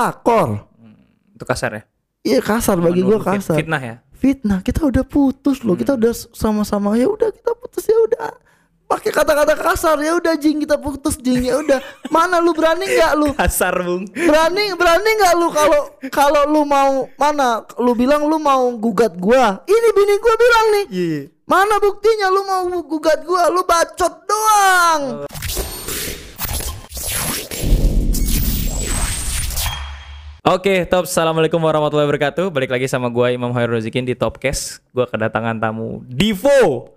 pelakor. Itu kasar ya. Iya kasar bagi fit- kasar. Fitnah ya. Fitnah. Kita udah putus loh. Kita udah sama-sama ya udah kita putus ya udah. Pakai kata-kata kasar ya udah jing kita putus jing ya udah. Mana lu berani nggak lu? Kasar, Bung. Berani berani nggak lu kalau kalau lu mau mana? Lu bilang lu mau gugat gua. Ini bini gua bilang nih. Iya. Mana buktinya lu mau gugat gua? Lu bacot doang. Oke, top. Assalamualaikum warahmatullahi wabarakatuh. Balik lagi sama gua Imam Hoirul Rozikin di Topcast. Gua kedatangan tamu Divo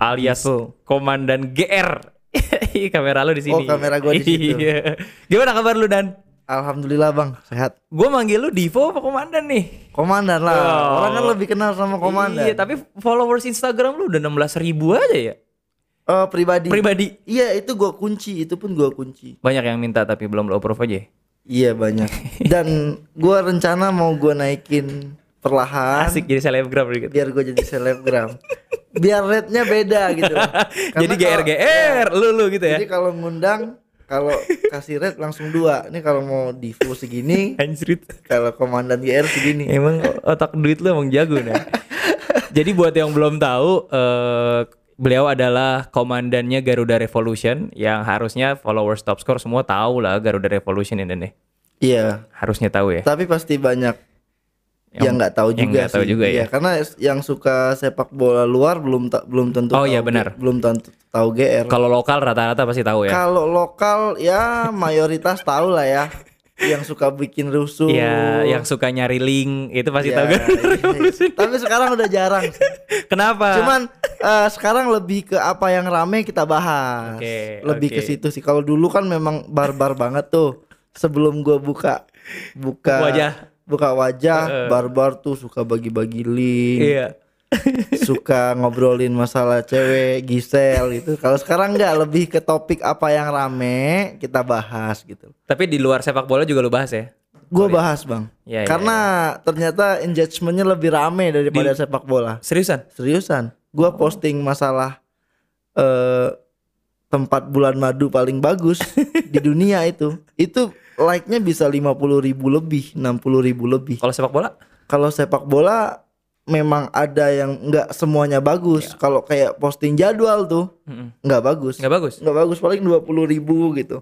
alias Komandan GR. Kamera lu di sini. Oh, kamera gua di situ. Iya. Gimana kabar lu Dan? Alhamdulillah bang, sehat. Gua manggil lu Divo apa Komandan nih? Komandan lah. Oh. Orang kan lebih kenal sama komandan. Iya, tapi followers Instagram lu udah 16 ribu aja ya. Oh, pribadi. Pribadi. Iya, itu gua kunci, itu pun gua kunci. Banyak yang minta tapi belum lo approve aja. Ya? Iya banyak. Dan gua rencana mau gua naikin perlahan Asik jadi selebgram gitu. biar gua jadi selebgram. biar rate-nya beda gitu. jadi GR GR lu lu gitu ya. Jadi kalau ngundang kalau kasih rate langsung dua. Ini kalau mau divu segini, Anjrit. kalau komandan GR segini. Emang otak duit lu emang jago nah. Jadi buat yang belum tahu eh beliau adalah komandannya Garuda Revolution yang harusnya followers top score semua tahu lah Garuda Revolution ini nih. Iya. Harusnya tahu ya. Tapi pasti banyak Yang- yang nggak tahu yang juga nggak tahu sih. juga ya. Iya, karena yang suka sepak bola luar belum ta- belum tentu Oh, tahu iya, benar. belum tentu tahu GR. Kalau lokal rata-rata pasti tahu ya. Kalau lokal ya mayoritas tahu lah ya. Yang suka bikin rusuh. Iya, yang suka nyari link itu pasti Ya, tahu Garuda iya. Revolution. Tapi sekarang udah jarang. Kenapa? Cuman eh, sekarang lebih ke apa yang rame kita bahas. Oke, lebih ke oke. situ sih. Kalau dulu kan memang barbar banget tuh. Sebelum gua buka buka Wajah. buka wajah, Heeh. barbar tuh suka bagi-bagi link. Iya. Suka ngobrolin masalah cewek, Gisel itu. Kalau sekarang nggak lebih ke topik apa yang rame kita bahas gitu. Tapi di luar sepak bola juga lu bahas ya. Gue bahas bang, iya, karena ternyata engagementnya lebih rame daripada sepak bola. Seriusan? Seriusan, gue posting masalah eh tempat bulan madu paling bagus di dunia itu, itu like-nya bisa 50 ribu lebih, 60 ribu lebih. Kalau sepak bola? Kalau sepak bola memang ada yang nggak semuanya bagus. Kalau kayak posting jadwal tuh nggak bagus, Nggak bagus. nggak bagus paling 20 ribu gitu,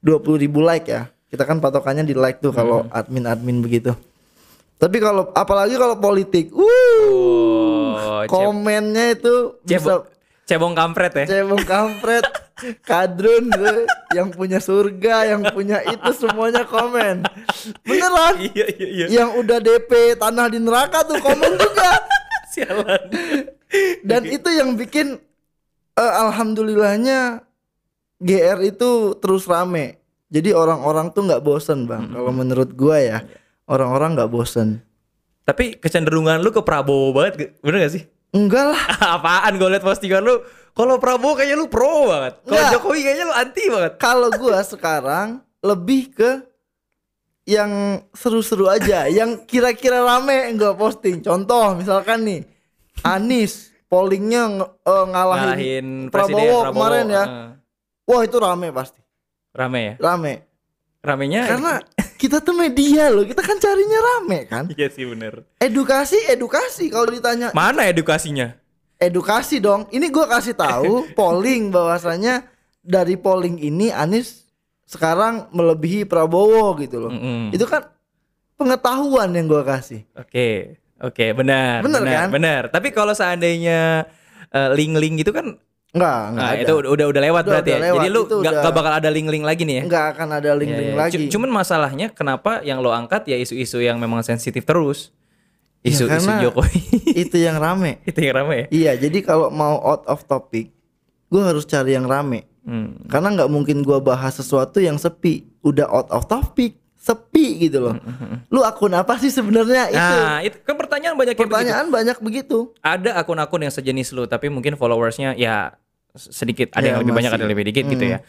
20 ribu like ya. Kita kan patokannya di like tuh kalau admin-admin begitu. Tapi kalau apalagi kalau politik, wuh, Oh, komennya itu bisa cebong, cebong kampret ya. cebong kampret, kadrun tuh, yang punya surga, yang punya itu semuanya komen. Beneran? iya iya iya. Yang udah DP tanah di neraka tuh komen juga. Sialan. Dan itu yang bikin eh, alhamdulillahnya GR itu terus rame. Jadi orang-orang tuh nggak bosen bang. Kalau menurut gua ya orang-orang nggak bosen. Tapi kecenderungan lu ke Prabowo banget, ge- bener gak sih? Enggak lah. Apaan gue liat postingan lu? Kalau Prabowo kayaknya lu pro banget. Kalau. Jokowi kayaknya lu anti banget. Kalau gua sekarang lebih ke yang seru-seru aja, yang kira-kira rame gua posting. Contoh misalkan nih Anis pollingnya eh, ngalahin, Ngalahin Prabowo, Prabowo. kemarin ya. Heeh. Wah itu rame pasti, rame ya? rame. Ramenya Karena kita tuh media loh, kita kan carinya rame kan. Iya sih bener. Edukasi, edukasi. Kalau ditanya Mana edukasinya? Edukasi dong. Ini gua kasih tahu polling bahwasanya dari polling ini Anies sekarang melebihi Prabowo gitu loh. Mm-mm. Itu kan pengetahuan yang gua kasih. Oke, oke, benar, Bener benar, kan? benar. Tapi kalau seandainya eh, link-link itu kan, Enggak, enggak nah, ada. itu udah udah, lewat Udah, berarti udah ya. lewat. Jadi lu Itu nggak udah- bakal ada link-link lagi nih ya? Enggak akan ada link-link Ya, ya. lagi. Cu- Cuman masalahnya kenapa yang lo angkat ya isu-isu yang memang sensitif terus. Ya, Isu-isu karena Jokowi. itu yang rame. itu yang rame ya? Iya, jadi kalau mau out of topic, gua harus cari yang rame. Hmm. Karena nggak mungkin gua bahas sesuatu yang sepi, udah out of topic, sepi gitu loh. Lu akun apa sih sebenarnya itu? Hmm, Nah, itu kan pertanyaan banyak yang begitu. Pertanyaan banyak begitu. Ada akun-akun yang sejenis lu tapi mungkin followersnya ya sedikit ada Ya, yang lebih banyak masih. ada yang lebih dikit gitu ya.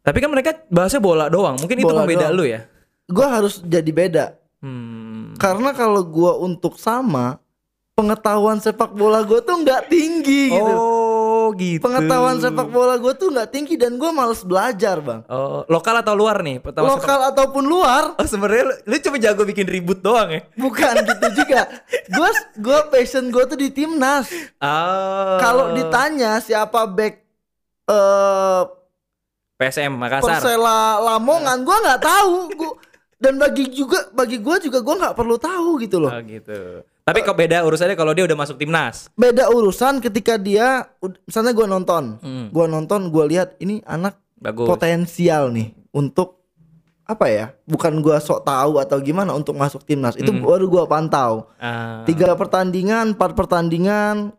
Tapi kan mereka bahasnya bola doang. Mungkin itu Bola pembeda doang. lu ya. Gua harus jadi beda. Hmm. Karena kalau gua untuk sama, pengetahuan sepak bola gua tuh nggak tinggi gitu. Oh, gitu. Pengetahuan sepak bola gue tuh nggak tinggi dan gue males belajar bang. Oh, lokal atau luar nih? Pertama Lokal ataupun luar, Oh sebenarnya lu, lu cuma jago bikin ribut doang ya? bukan gitu juga. Gue gue passion gue tuh di timnas. Oh. Kalau ditanya siapa back eh PSM Makassar. Persela Lamongan, gue nggak tahu. Gua, dan bagi juga bagi gue juga gue nggak perlu tahu gitu loh. Oh gitu. Tapi kok beda urusannya kalau dia udah masuk timnas? Beda urusan ketika dia, misalnya gue nonton, Hmm. gue nonton, gue lihat ini anak Bagus. potensial nih untuk apa ya? Bukan gua sok tahu atau gimana untuk masuk timnas. Itu Hmm. baru gua pantau. Ah, Tiga pertandingan, empat pertandingan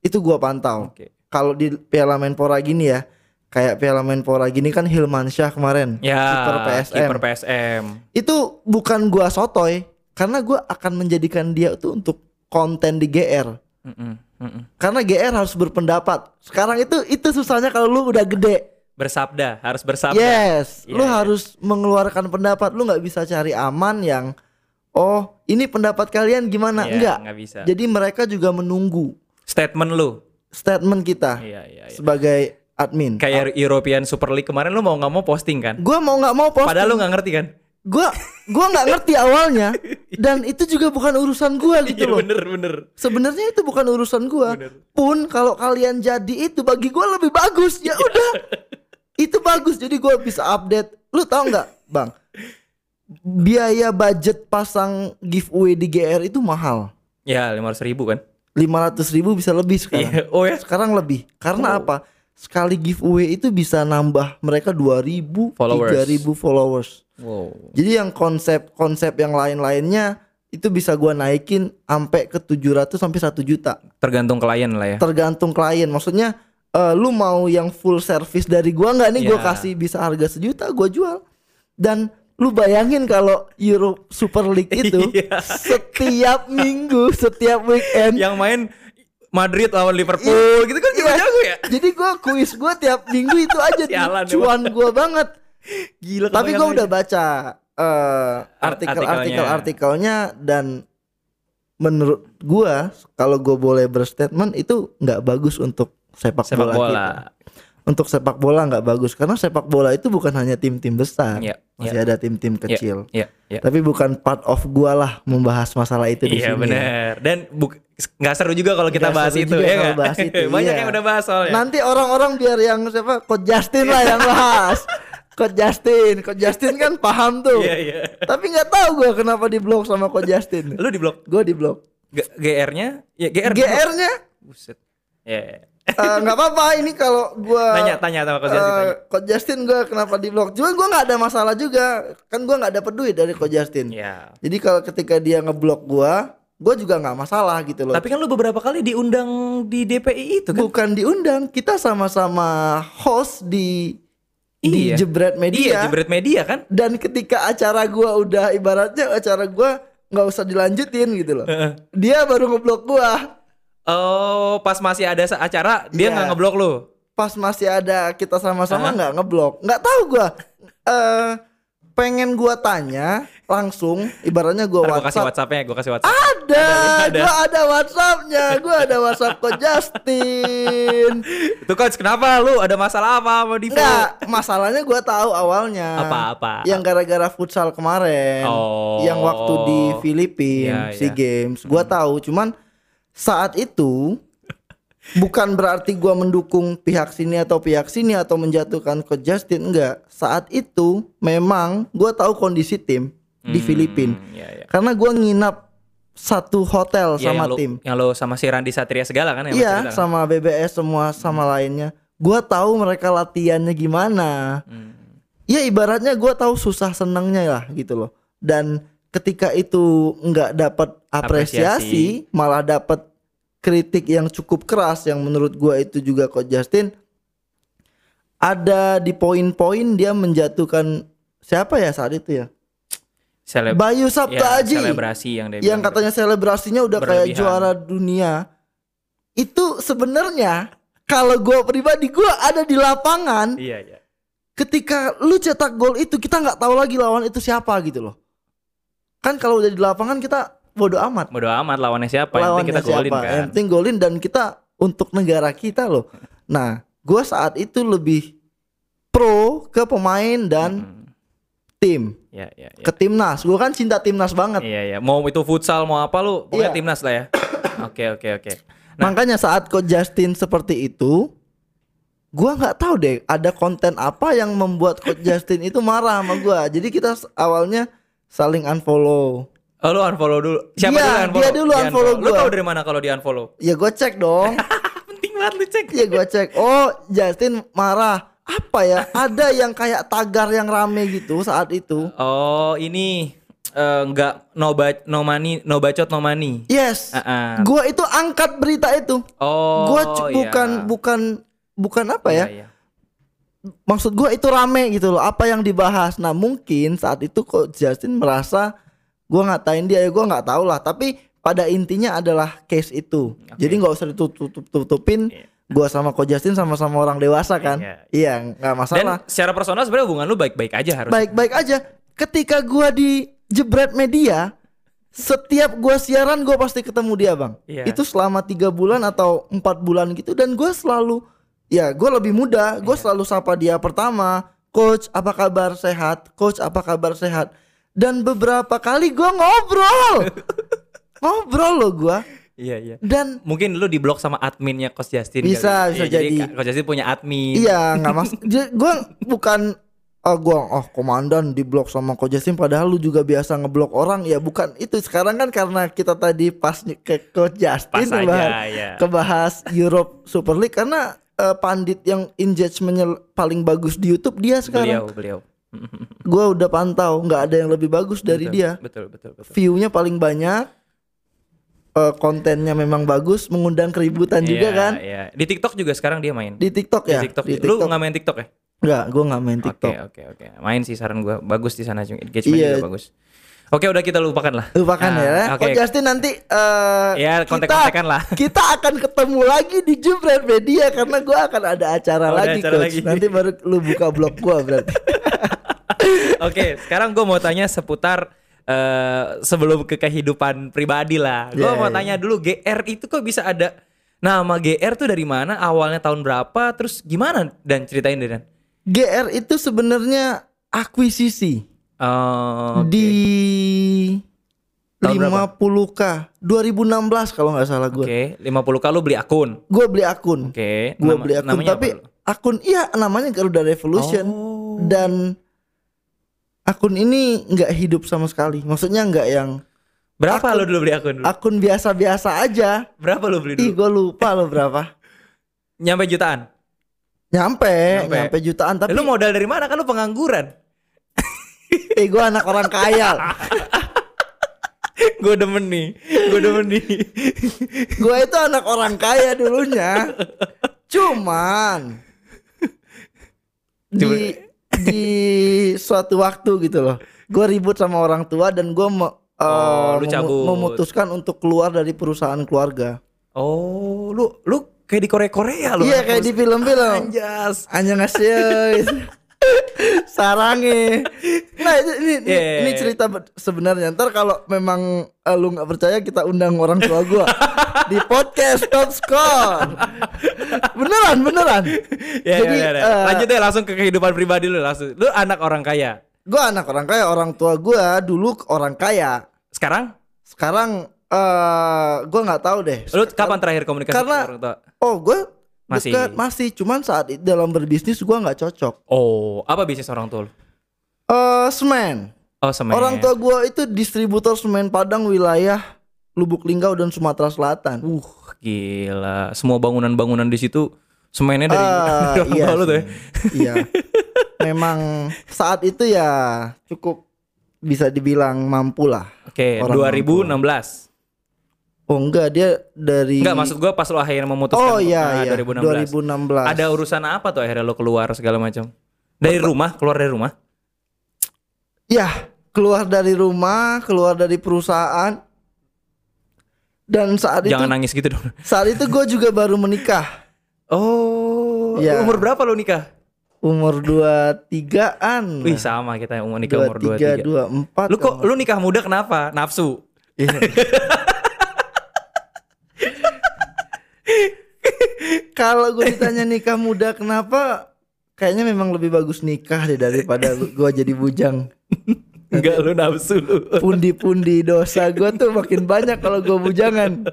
itu gua pantau. Oke. Kalau di Piala Menpora gini ya, kayak Piala Menpora gini kan Hilman Syah kemarin, Ya, kiper PSM. kiper PSM. Itu bukan gua sotoy, karena gua akan menjadikan dia tuh untuk konten di GR. Mm-mm, mm-mm. Karena GR harus berpendapat. Sekarang itu itu susahnya kalau lu udah gede. Bersabda, harus bersabda. Yes, Iya, lu iya. harus mengeluarkan pendapat. Lu nggak bisa cari aman yang oh ini pendapat kalian gimana? Iya, Enggak. nggak bisa. Jadi mereka juga menunggu Statement lu. statement kita Iya, iya, iya. sebagai admin. Kayak European Super League kemarin lu mau nggak mau posting kan? Gua mau nggak mau posting. Padahal lu nggak ngerti kan? Gua gua nggak ngerti awalnya dan itu juga bukan urusan gua gitu Iya loh. bener bener. Sebenarnya itu bukan urusan gua. Pun kalau kalian jadi itu bagi gua lebih bagus. Ya udah. itu bagus jadi gua bisa update. Lu tau nggak, Bang? Biaya budget pasang giveaway di GR itu mahal. Ya lima ribu kan? 500 ribu bisa lebih sekarang. Iya. Oh ya. Sekarang lebih. Karena apa? Sekali giveaway itu bisa nambah mereka 2000, Followers. 3000 followers. Wow. Jadi yang konsep-konsep yang lain-lainnya itu bisa gua naikin sampai ke 700 sampai 1 juta. Tergantung klien lah ya. Tergantung klien. Maksudnya eh, lu mau yang full service dari gua nggak nih gua Ya. kasih bisa harga sejuta gua jual. Dan lu bayangin kalau Euro Super League itu Iya. setiap minggu, setiap weekend Yang main Madrid lawan Liverpool gitu kan juga Iya. jago ya. Jadi gua kuis gua tiap minggu itu aja Sialan, cuan gua banget. Gila. Tapi aja. udah baca eh, Art- artikel-artikel artikelnya. artikelnya dan menurut gua kalau gua boleh berstatement itu nggak bagus untuk sepak, sepak bola, bola. kita. Untuk sepak bola nggak bagus karena sepak bola itu bukan hanya tim-tim besar, Iya, masih iya. ada tim-tim Iya, kecil. Iya, iya. Tapi bukan part of gua lah membahas masalah itu di Iya sini. benar. Dan buk- nggak seru juga kalau kita bahas itu ya bahas itu, Banyak iya. yang udah bahas soalnya. Nanti orang-orang biar yang siapa Coach Justin lah yang bahas. Coach Justin, Coach Justin kan paham tuh. Iya, iya. Tapi nggak tahu gue kenapa di blok sama Coach Justin. Lu di blok Gue di blok. G- GR-nya? Ya GR. GR-nya Buset. Ya. eh, nggak apa-apa ini kalau gue Tanya tanya sama Coach Justin. tanya. Coach Justin gue kenapa di blok. Cuma gue nggak ada masalah juga. Kan gue nggak dapet duit dari Coach Justin. Ya. Jadi kalau ketika dia ngeblok gue, gue juga nggak masalah gitu loh. Tapi kan lu beberapa kali diundang di DPI itu kan? Bukan diundang, kita sama-sama host di di Iya. Jebret Media. Iya, jebret media kan? dan ketika acara gua udah ibaratnya acara gua nggak usah dilanjutin gitu loh dia baru ngeblok gua Oh, pas masih ada acara dia Iya. nggak ngeblok lu. pas masih ada kita sama-sama nggak ngeblok nggak tahu gua eh pengen gua tanya langsung ibaratnya gua Ntar gua kasih WhatsApp WhatsApp-nya, gua kasih WhatsApp. ada, Ada. gua ada WhatsAppnya gua ada WhatsApp ke Justin Itu coach, kenapa lu ada masalah apa sama Divo? Enggak, masalahnya gua tahu awalnya. Apa-apa? Yang gara-gara futsal kemarin. Oh. Yang waktu di Filipina, Iya, SEA iya. Games. Gua tahu, cuman saat itu bukan berarti gua mendukung pihak sini atau pihak sini atau menjatuhkan ke Justin enggak. Saat itu memang gua tahu kondisi tim di Hmm, Filipina. Iya, iya. Karena gua nginap satu hotel Iya, sama yang tim. Yang lu sama si Randi Satria segala kan Iya, kan? sama BBS semua sama lainnya. Gua tahu mereka latihannya gimana. Hmm. Ya ibaratnya gua tahu susah senangnya lah gitu loh. Dan ketika itu nggak dapat apresiasi, malah dapat kritik yang cukup keras yang menurut gua itu juga Coach Justin ada di poin-poin dia menjatuhkan siapa ya saat itu ya? Seleb- Bayu Sabtu ya, Aji selebrasi yang dia yang katanya selebrasinya udah kayak Berlebihan. juara dunia itu sebenarnya kalau gua pribadi gua ada di lapangan Iya, iya. ketika lu cetak gol itu kita nggak tahu lagi lawan itu siapa gitu loh kan kalau udah di lapangan kita bodo amat Bodo amat lawannya siapa, yang penting lawannya kita golin kan. yang penting golin dan kita untuk negara kita loh. Nah, gua saat itu lebih pro ke pemain dan Hmm. Tim, Ya, ya, ya. ke timnas. Gua kan cinta timnas banget. Iya, iya. Mau itu futsal, mau apa lu, pokoknya Iya. timnas lah ya. Oke, oke, oke. Makanya saat Coach Justin seperti itu, gua nggak tahu deh ada konten apa yang membuat Coach Justin itu marah sama gua. Jadi kita awalnya saling unfollow. Oh, lu unfollow dulu. Siapa Dia- dulu unfollow? dia dulu unfollow Lu gua. tahu dari mana kalau di unfollow? Ya gue cek dong. Penting banget lu cek. ya gue cek. Oh Justin marah. Apa ya? Ada yang kayak tagar yang rame gitu saat itu. Oh, ini eh, nggak no, ba- no money, no bacot, no money. Yes. Ah, ah. Gua itu angkat berita itu. Oh, Gua cu- iya. bukan bukan bukan apa ya? Iya, iya. maksud gua itu rame gitu loh apa yang dibahas nah mungkin saat itu kok Justin merasa gua ngatain dia ya gua nggak tahu lah tapi pada intinya adalah case itu jadi nggak usah ditutup tutupin Iya. Gua sama Ko Justin sama-sama orang dewasa kan? Iya. iya nggak Dan masalah. secara personal sebenarnya hubungan lu baik-baik aja harus. baik-baik aja. Ketika gua di jebret media setiap gua siaran gua pasti ketemu dia bang. Iya. itu selama tiga bulan atau empat bulan gitu dan gua selalu ya gua lebih muda. Gua selalu sapa dia pertama coach apa kabar? Sehat? Coach apa kabar? Sehat? Dan beberapa kali gua ngobrol. Ngobrol loh gua Iya, iya. dan Mungkin lu diblok sama adminnya Coach Justin Bisa, kali. bisa Iya, jadi. Coach Justin punya admin. Iya nggak mas, gua bukan oh gua oh komandan di blok sama Coach Justin padahal lu juga biasa ngeblok orang ya bukan itu sekarang kan karena kita tadi pas ke Coach Justin Pas aja, kebahas, ya. kebahas Europe Super League karena eh, pandit yang engagementnya paling bagus di YouTube dia Beliau, sekarang beliau. gua udah pantau nggak ada yang lebih bagus dari Betul, dia Betul, betul, betul. view-nya paling banyak eh, kontennya memang bagus mengundang keributan juga Iya, kan Iya. Di TikTok juga sekarang dia main. di TikTok ya Di TikTok. di Lu TikTok nggak main TikTok ya? nggak gua nggak main Oke, TikTok oke, oke. Main sih saran gua. Bagus di sana juga. Engagement Iya. juga bagus. Oke, udah kita lupakan lah. Lupakan Nah, ya. Oke. Coach Justin nanti eh Ya, kontek-kontekan lah. Kita akan ketemu lagi di Jubret Media karena gua akan ada acara Oh, lagi acara coach. lagi. Nanti baru lu buka blog gua berarti. Oke, sekarang gue mau tanya seputar eh, sebelum ke kehidupan pribadi lah. Gue Yeah, mau tanya dulu GR itu kok bisa ada nama GR tuh dari mana? Awalnya tahun berapa? Terus gimana? Dan ceritain deh Dan. GR itu sebenarnya akuisisi Oh, oke. di Tahun berapa? 50k 2016 kalau nggak salah gua. Oke, 50 kali lu beli akun. Gua beli akun. Oke. Gua nama- beli akun namanya tapi apa akun iya namanya Garuda Revolution Oh. dan akun ini nggak hidup sama sekali. Maksudnya nggak yang Berapa akun- lu dulu beli akun dulu? akun biasa-biasa aja. Berapa lu beli Ih, dulu? gue lupa lo berapa. Nyampe jutaan. Nyampe, Nyampe. nyampe, jutaan tapi lu modal dari mana? Kan lu pengangguran. eh gue anak orang kaya. gue demen nih. Gue demen nih. gue itu anak orang kaya dulunya. Cuman di di suatu waktu gitu loh. Gue ribut sama orang tua dan gue Oh, lu cabut. memutuskan untuk keluar dari perusahaan keluarga. Oh, lu lu kayak di Korea Korea lu. Iya kayak di film-film. Anjas. Annyeonghaseyo Sarange Nah ini, ini, Yeah. ini cerita be- sebenarnya Ntar kalau memang eh, lu nggak percaya kita undang orang tua gua Di podcast Top Score Beneran beneran Ya, Jadi, ya, ya, ya. eh, lanjut deh langsung ke kehidupan pribadi lu langsung. Lu anak orang kaya. Gua anak orang kaya Orang tua gua dulu orang kaya Sekarang Sekarang eh gua nggak tahu deh lu kapan terakhir komunikasi Karena- sama orang tua? Oh gue Masih. masih Masih Cuman saat itu dalam berbisnis gua nggak cocok Oh, apa bisnis orang tua? Eh semen Oh, semen. Orang tua gua itu distributor semen Padang wilayah Lubuk Linggau dan Sumatera Selatan. Uh, gila. Semua bangunan-bangunan di situ semennya dari, orang iya lu tuh ya. Iya. Memang saat itu ya cukup bisa dibilang mampu lah. Oke, Orang 2016. Oh enggak dia dari Enggak, maksud gua pas lu akhirnya memutuskan Oh iya ah, iya 2016. 2016. Ada urusan apa tuh akhirnya lo keluar segala macam? Dari rumah, keluar dari rumah? Ya, keluar dari rumah, keluar dari perusahaan. Dan saat Jangan itu nangis gitu dong. saat itu gue juga baru menikah. Oh, Iya. umur berapa lo nikah? Umur 23-an. Wih, sama kita yang umur nikah umur 23, 23. 24. Lu kok lu nikah muda kenapa? Nafsu. Iya. Kalau gue ditanya nikah muda kenapa? Kayaknya memang lebih bagus nikah deh daripada gue jadi bujang. Enggak lu nafsu lu. Pundi-pundi dosa gue tuh makin banyak kalau gue bujangan.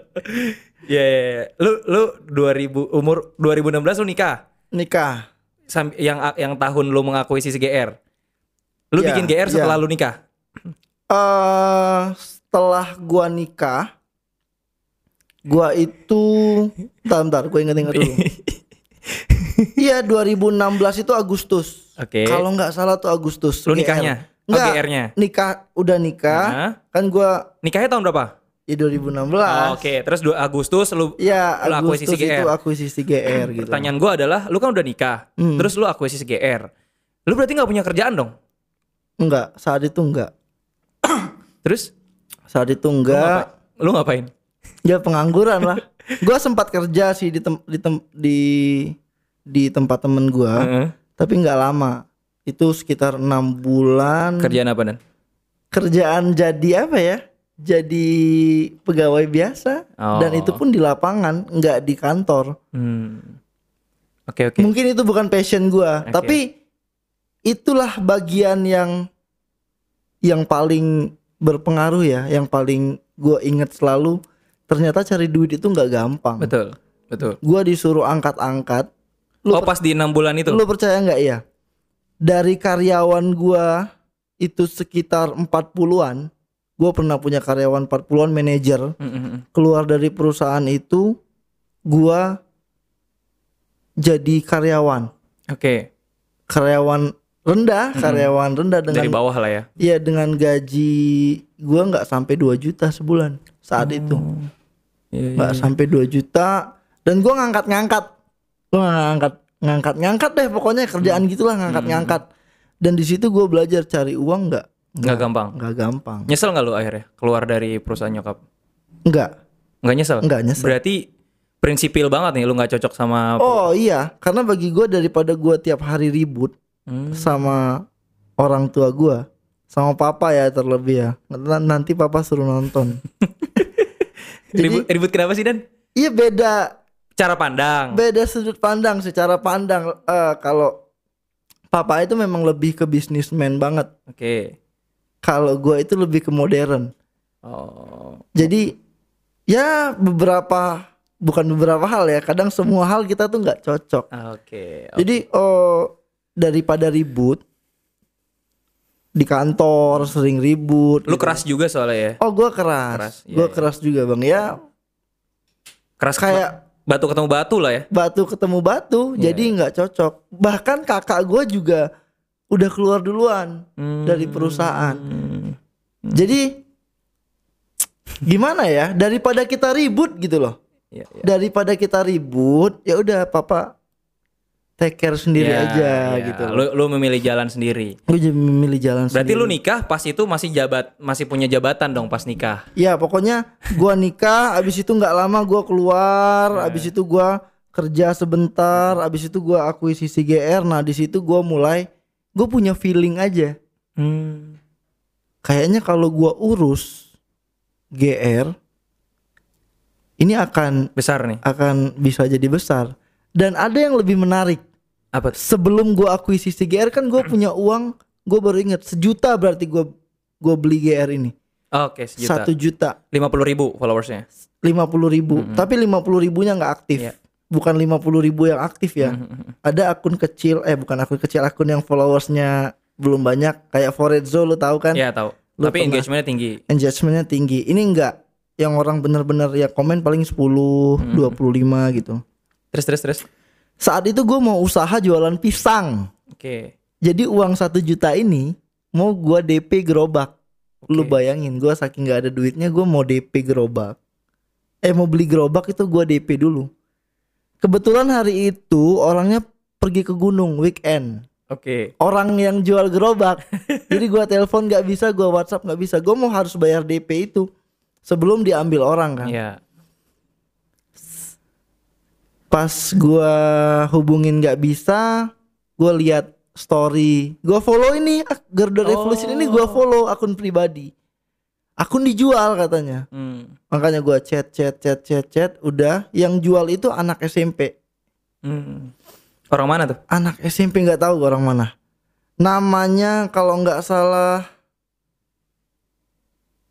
Ya, ya, ya. lu lu 2000 umur 2016 lu nikah. Nikah. Sam- yang yang tahun lu mengakuisisi GR. Lu Ya, bikin GR setelah ya. lu nikah. eh setelah gua nikah, gua itu, bentar, bentar, gue inget-inget dulu. Iya 2016 itu Agustus. Oke. Kalau nggak salah tuh Agustus. Lu nikahnya? Oh, Nggak, GR-nya? Nikah, udah nikah. Hah? Kan gua Nikahnya tahun berapa? ya 2016. Oh, Oke, terus 2 Agustus lu Ya Lu Agustus akuisisi itu GR. akuisisi GR gitu. Pertanyaan gua adalah, lu kan udah nikah, Hmm. terus lu akuisisi GR. Lu berarti nggak punya kerjaan dong? Enggak, saat itu enggak. Terus Saat itu lu, enggak. ngapa- lu ngapain? Ya pengangguran lah. Gua sempat kerja sih di tem- di tem- di di tempat temen gua, Heeh. tapi nggak lama. Itu sekitar enam bulan. Kerjaan apa dan? Kerjaan jadi apa ya? Jadi pegawai biasa Oh. dan itu pun di lapangan, nggak di kantor. Hmm. Oke oke. Mungkin itu bukan passion gua, Oke. tapi itulah bagian yang yang paling berpengaruh ya, yang paling gua inget selalu. Ternyata cari duit itu nggak gampang. Betul betul. Gua disuruh angkat-angkat. Lu oh pas di enam bulan itu. Lu percaya nggak ya? Dari karyawan gua itu sekitar 40-an. Gua pernah punya karyawan 40-an manajer. Mm. Keluar dari perusahaan itu gua jadi karyawan. Oke. Karyawan rendah, karyawan rendah dengan Dari bawah lah ya. Iya dengan gaji gua nggak sampai 2 juta sebulan saat itu. Iya, nggak sampai 2 juta dan gua ngangkat-ngangkat gua ngangkat ngangkat-ngangkat deh pokoknya kerjaan gitulah ngangkat-ngangkat dan di situ gua belajar cari uang nggak Nggak gampang. nggak gampang Nyesel nggak lu akhirnya keluar dari perusahaan nyokap? nggak Nggak nyesel? Nggak nyesel. Berarti prinsipil banget nih lu nggak cocok sama oh iya karena bagi gua daripada gua tiap hari ribut Hmm. sama orang tua gua sama papa ya terlebih ya nanti papa suruh nonton ribut, ribut kenapa sih Dan? iya beda Cara pandang. beda sudut pandang secara pandang Eh, kalau papa itu memang lebih ke bisnismen banget Oke. kalau gua itu lebih ke modern Oh. jadi ya beberapa bukan beberapa hal ya kadang semua hal kita tuh nggak cocok Oke. jadi oh daripada ribut di kantor sering ribut Lu gitu. keras juga soalnya ya. oh gua keras, Keras, iya, gua iya. keras juga bang ya Keras kayak batu ketemu batu lah ya. batu ketemu batu Iya. jadi nggak cocok bahkan kakak gua juga udah keluar duluan dari perusahaan Hmm. jadi gimana ya daripada kita ribut gitu loh Iya, iya. daripada kita ribut ya udah papa take care sendiri Ya, aja ya. gitu Lu lu memilih jalan sendiri. jadi memilih jalan Berarti sendiri lu nikah pas itu masih jabat masih punya jabatan dong pas nikah. ya pokoknya gua nikah abis itu nggak lama gua keluar Ya. abis itu gua kerja sebentar abis itu gua akuisisi GR nah di situ gua mulai gue punya feeling aja Hmm. kayaknya kalau gua urus GR ini akan Besar nih. akan bisa jadi besar dan ada yang lebih menarik Apa? sebelum gua akuisisi GR kan gue punya uang gue baru inget sejuta berarti gua gua beli GR ini Oke, sejuta. satu juta Lima puluh ribu followersnya. lima puluh ribu tapi lima puluh ribunya nggak aktif Iya. bukan lima puluh ribu yang aktif ya ada akun kecil eh bukan akun kecil akun yang followersnya belum banyak kayak Forezzo lu tahu kan Iya tahu. Lu Tapi engagementnya tinggi. engagementnya tinggi ini enggak yang orang bener-bener ya komen paling 10 25 gitu Terus terus terus. Saat itu gue mau usaha jualan pisang Oke. jadi uang satu juta ini mau gua DP gerobak lu Oke. bayangin gua saking nggak ada duitnya gua mau DP gerobak eh mau beli gerobak itu gua DP dulu kebetulan hari itu orangnya pergi ke gunung weekend Oke. orang yang jual gerobak jadi gua telepon nggak bisa gua WhatsApp nggak bisa gua mau harus bayar DP itu sebelum diambil orang kan Iya. Pas gua hubungin nggak bisa gua lihat story gua follow ini Garuda Revolution ini gua follow akun pribadi akun dijual katanya Hmm. makanya gua chat chat chat chat chat udah yang jual itu anak SMP Hmm. Orang mana tuh? Anak SMP nggak tahu orang mana. Namanya kalau nggak salah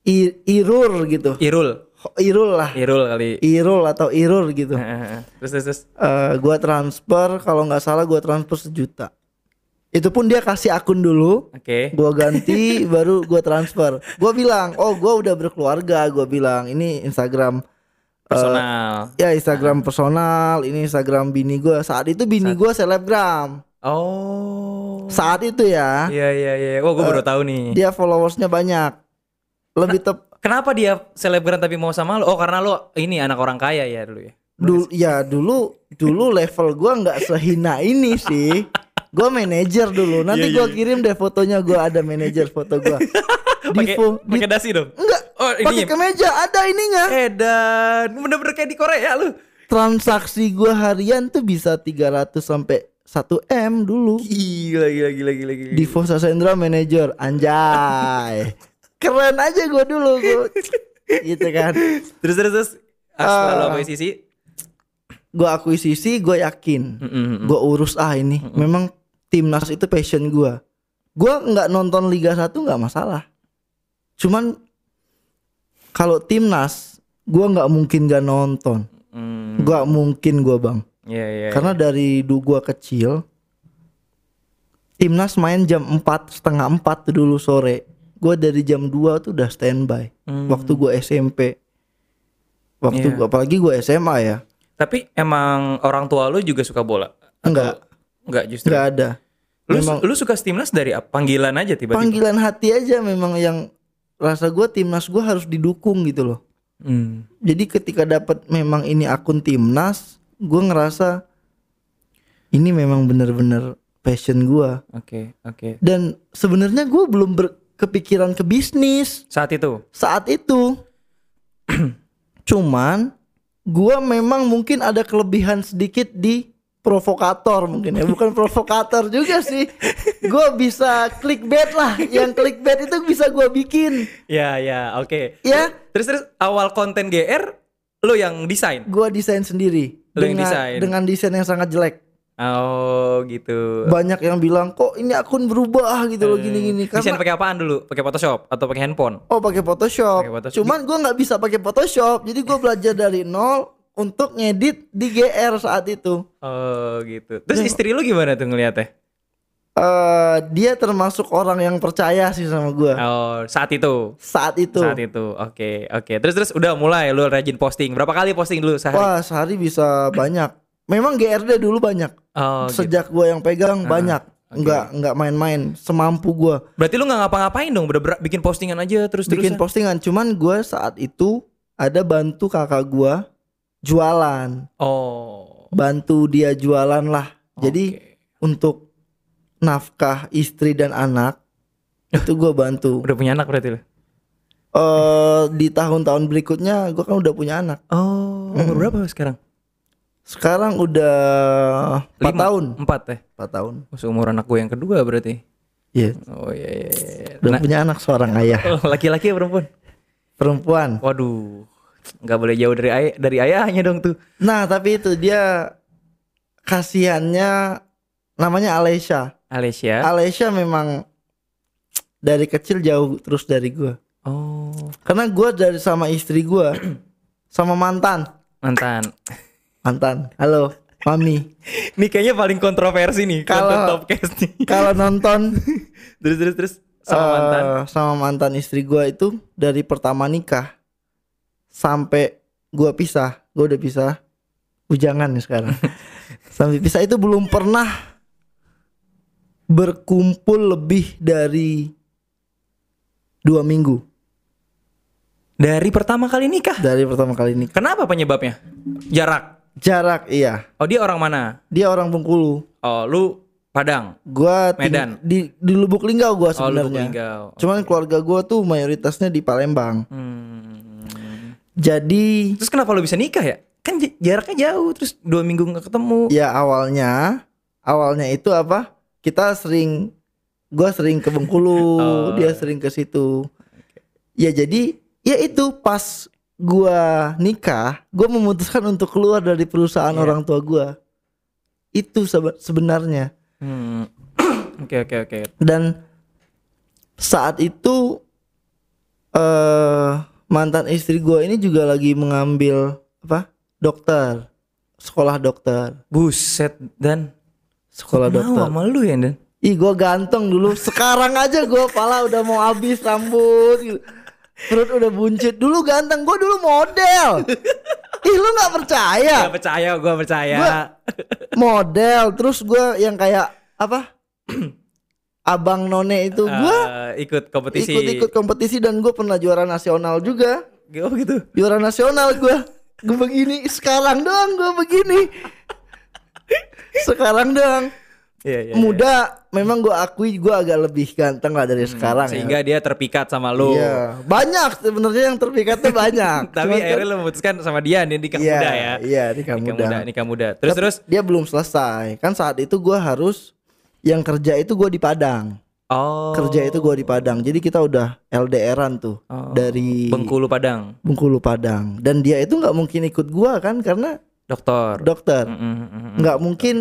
I- Irur gitu. Irul. Irul lah. Irul kali. Irul atau Irur gitu. terus terus. terus. Eh, gua transfer kalau nggak salah gua transfer sejuta. Itu pun dia kasih akun dulu, Oke. gua ganti baru gua transfer. Gua bilang, "Oh, gua udah berkeluarga." Gua bilang, "Ini Instagram Personal. ya Instagram personal, ini Instagram bini gua." Saat itu bini gua selebgram. Oh. Saat itu ya. Iya iya iya. Wah, gue baru tahu nih. Dia followersnya banyak. Lebih tep Kenapa dia selebgram tapi mau sama lo? Oh, karena lo ini anak orang kaya ya dulu ya. dulu ya dulu dulu level gua nggak sehina ini sih. Gua manajer dulu. Nanti Iya, gua kirim deh fotonya gua ada manajer foto gua. Di, pakai dasi dong. enggak Oh, pakai kemeja ada ininya. Edan, bener-bener kayak di Korea lu. Transaksi gua harian tuh bisa 300 sampai 1 M dulu. Gila gila gila gila gila. Divo Sasendra manajer anjay. Keren aja gua dulu gua. gitu kan. Terus terus terus. Ah. Setelah lo akuisisi. Gua akuisisi, gua yakin. Mm-mm. Gua urus ah ini. Memang timnas itu passion gua. Gua nggak nonton Liga 1 nggak masalah. Cuman kalau timnas, gua nggak mungkin gak nonton. Gak mungkin gua bang. Iya iya. Karena dari dulu gua kecil, timnas main jam 4 setengah 4 dulu sore. Gua dari jam 2 tuh udah standby. Hmm. Waktu gua SMP. Waktu Iya. gua, apalagi gua SMA ya. Tapi emang orang tua lu juga suka bola? Enggak. Enggak justru. Nggak ada. Lu Memang lu suka timnas dari apa? Panggilan aja tiba-tiba. panggilan hati aja memang yang rasa gua timnas gua harus didukung gitu loh. Hmm. Jadi ketika dapat memang ini akun timnas, gua ngerasa ini memang bener-bener passion gua. Oke, oke. Dan sebenarnya gua belum berkepikiran ke bisnis Saat itu. saat itu. Cuman gua memang mungkin ada kelebihan sedikit di provokator mungkin ya bukan provokator juga sih gua bisa clickbait lah yang clickbait itu bisa gua bikin Ya, ya, oke. ya Terus terus awal konten GR lu yang desain. gua desain sendiri Lo yang dengan desain? dengan desain yang sangat jelek Oh, gitu. banyak yang bilang kok ini akun berubah gitu loh gini-gini Desain karena pakai apaan dulu? Pakai Photoshop atau pakai handphone? oh pakai Photoshop. Photoshop. cuman gua nggak bisa pakai Photoshop jadi gua belajar dari nol untuk ngedit di GR saat itu Oh, gitu. Terus Ya. istri lu gimana tuh ngeliatnya? eh dia termasuk orang yang percaya sih sama gua Oh, saat itu. saat itu. Saat itu. Oke, oke. Terus terus udah mulai lu rajin posting. Berapa kali posting dulu sehari? Wah, sehari bisa banyak. Memang GRD dulu banyak. Oh, gitu. Sejak gua yang pegang banyak. Nggak nggak main-main, semampu gua Berarti lu nggak ngapa-ngapain dong, bener-bener bikin postingan aja terus bikin postingan. Cuman gua saat itu ada bantu kakak gua jualan. Oh. Bantu dia jualan lah. Jadi untuk nafkah istri dan anak itu gua bantu. udah punya anak berarti lu. Eh di tahun-tahun berikutnya gua kan udah punya anak. Oh, umur berapa sekarang? Sekarang udah 4 Lima? tahun. Empat ya. 4 tahun. Seumur anak gue yang kedua berarti. Iya. Oh iya iya. iya. Udah Nah, punya anak seorang ayah oh, laki-laki ya perempuan? perempuan. Waduh, nggak boleh jauh dari ayah dari ayahnya dong tuh. Nah tapi itu dia kasihannya namanya Alesha. Alessia. Alesha memang dari kecil jauh terus dari gua. Oh, Karena gua dari sama istri gua sama mantan. mantan. Mantan. Halo, mami. Ini kayaknya paling kontroversi nih Kalau- Topcast nih. Kalau nonton terus terus terus sama eh, mantan. sama mantan istri gua itu dari pertama nikah sampai gua pisah, gua udah pisah. Bujangan nih sekarang. sampai pisah itu belum pernah berkumpul lebih dari dua minggu Dari pertama kali nikah. dari pertama kali nikah. Kenapa penyebabnya? Jarak. Jarak iya. Oh dia orang mana? Dia orang Bengkulu. Oh lu Padang. Gua Medan. di di Lubuk Linggau gua Oh lu sebenarnya. Linggau. Cuman keluarga gua tuh mayoritasnya di Palembang. Hmm. Jadi Terus kenapa lu bisa nikah ya? Kan jaraknya jauh terus dua minggu nggak ketemu. ya awalnya awalnya itu apa? Kita sering gua sering ke Bengkulu, Oh. dia sering ke situ. Ya jadi ya itu pas gua nikah, gua memutuskan untuk keluar dari perusahaan Iya. orang tua gua. itu sebe- sebenarnya Hmm. Oke oke oke. dan saat itu eh mantan istri gue ini juga lagi mengambil apa dokter sekolah dokter Buset dan sekolah mau dokter sama lu ya dan. ih gue ganteng dulu sekarang aja gue pala udah mau habis rambut gitu. Perut udah buncit. Dulu ganteng gue dulu model. Ih lu nggak percaya? Gak percaya, gua percaya. Gua model terus gue yang kayak apa? Abang none itu. Gue Eh, ikut kompetisi. ikut-ikut kompetisi dan gue pernah juara nasional juga. Oh gitu. juara nasional gue gue begini sekarang doang gue begini. Sekarang doang Iya, iya. muda memang gue akui gue agak lebih ganteng lah dari sekarang Sehingga ya dia terpikat sama lu. Iya, banyak sebenarnya yang terpikatnya banyak Tapi Cuman kan- akhirnya lu memutuskan sama dia nih nikah Iya, muda ya. iya, nikah muda. nikah muda. Terus Tapi terus dia belum selesai kan saat itu gue harus yang kerja itu gue di Padang oh kerja itu gue di Padang jadi kita udah LDRan tuh Oh. dari Bengkulu Padang, Bengkulu Padang dan dia itu nggak mungkin ikut gue kan karena dokter. dokter Mm, mm, mm, mm. nggak mungkin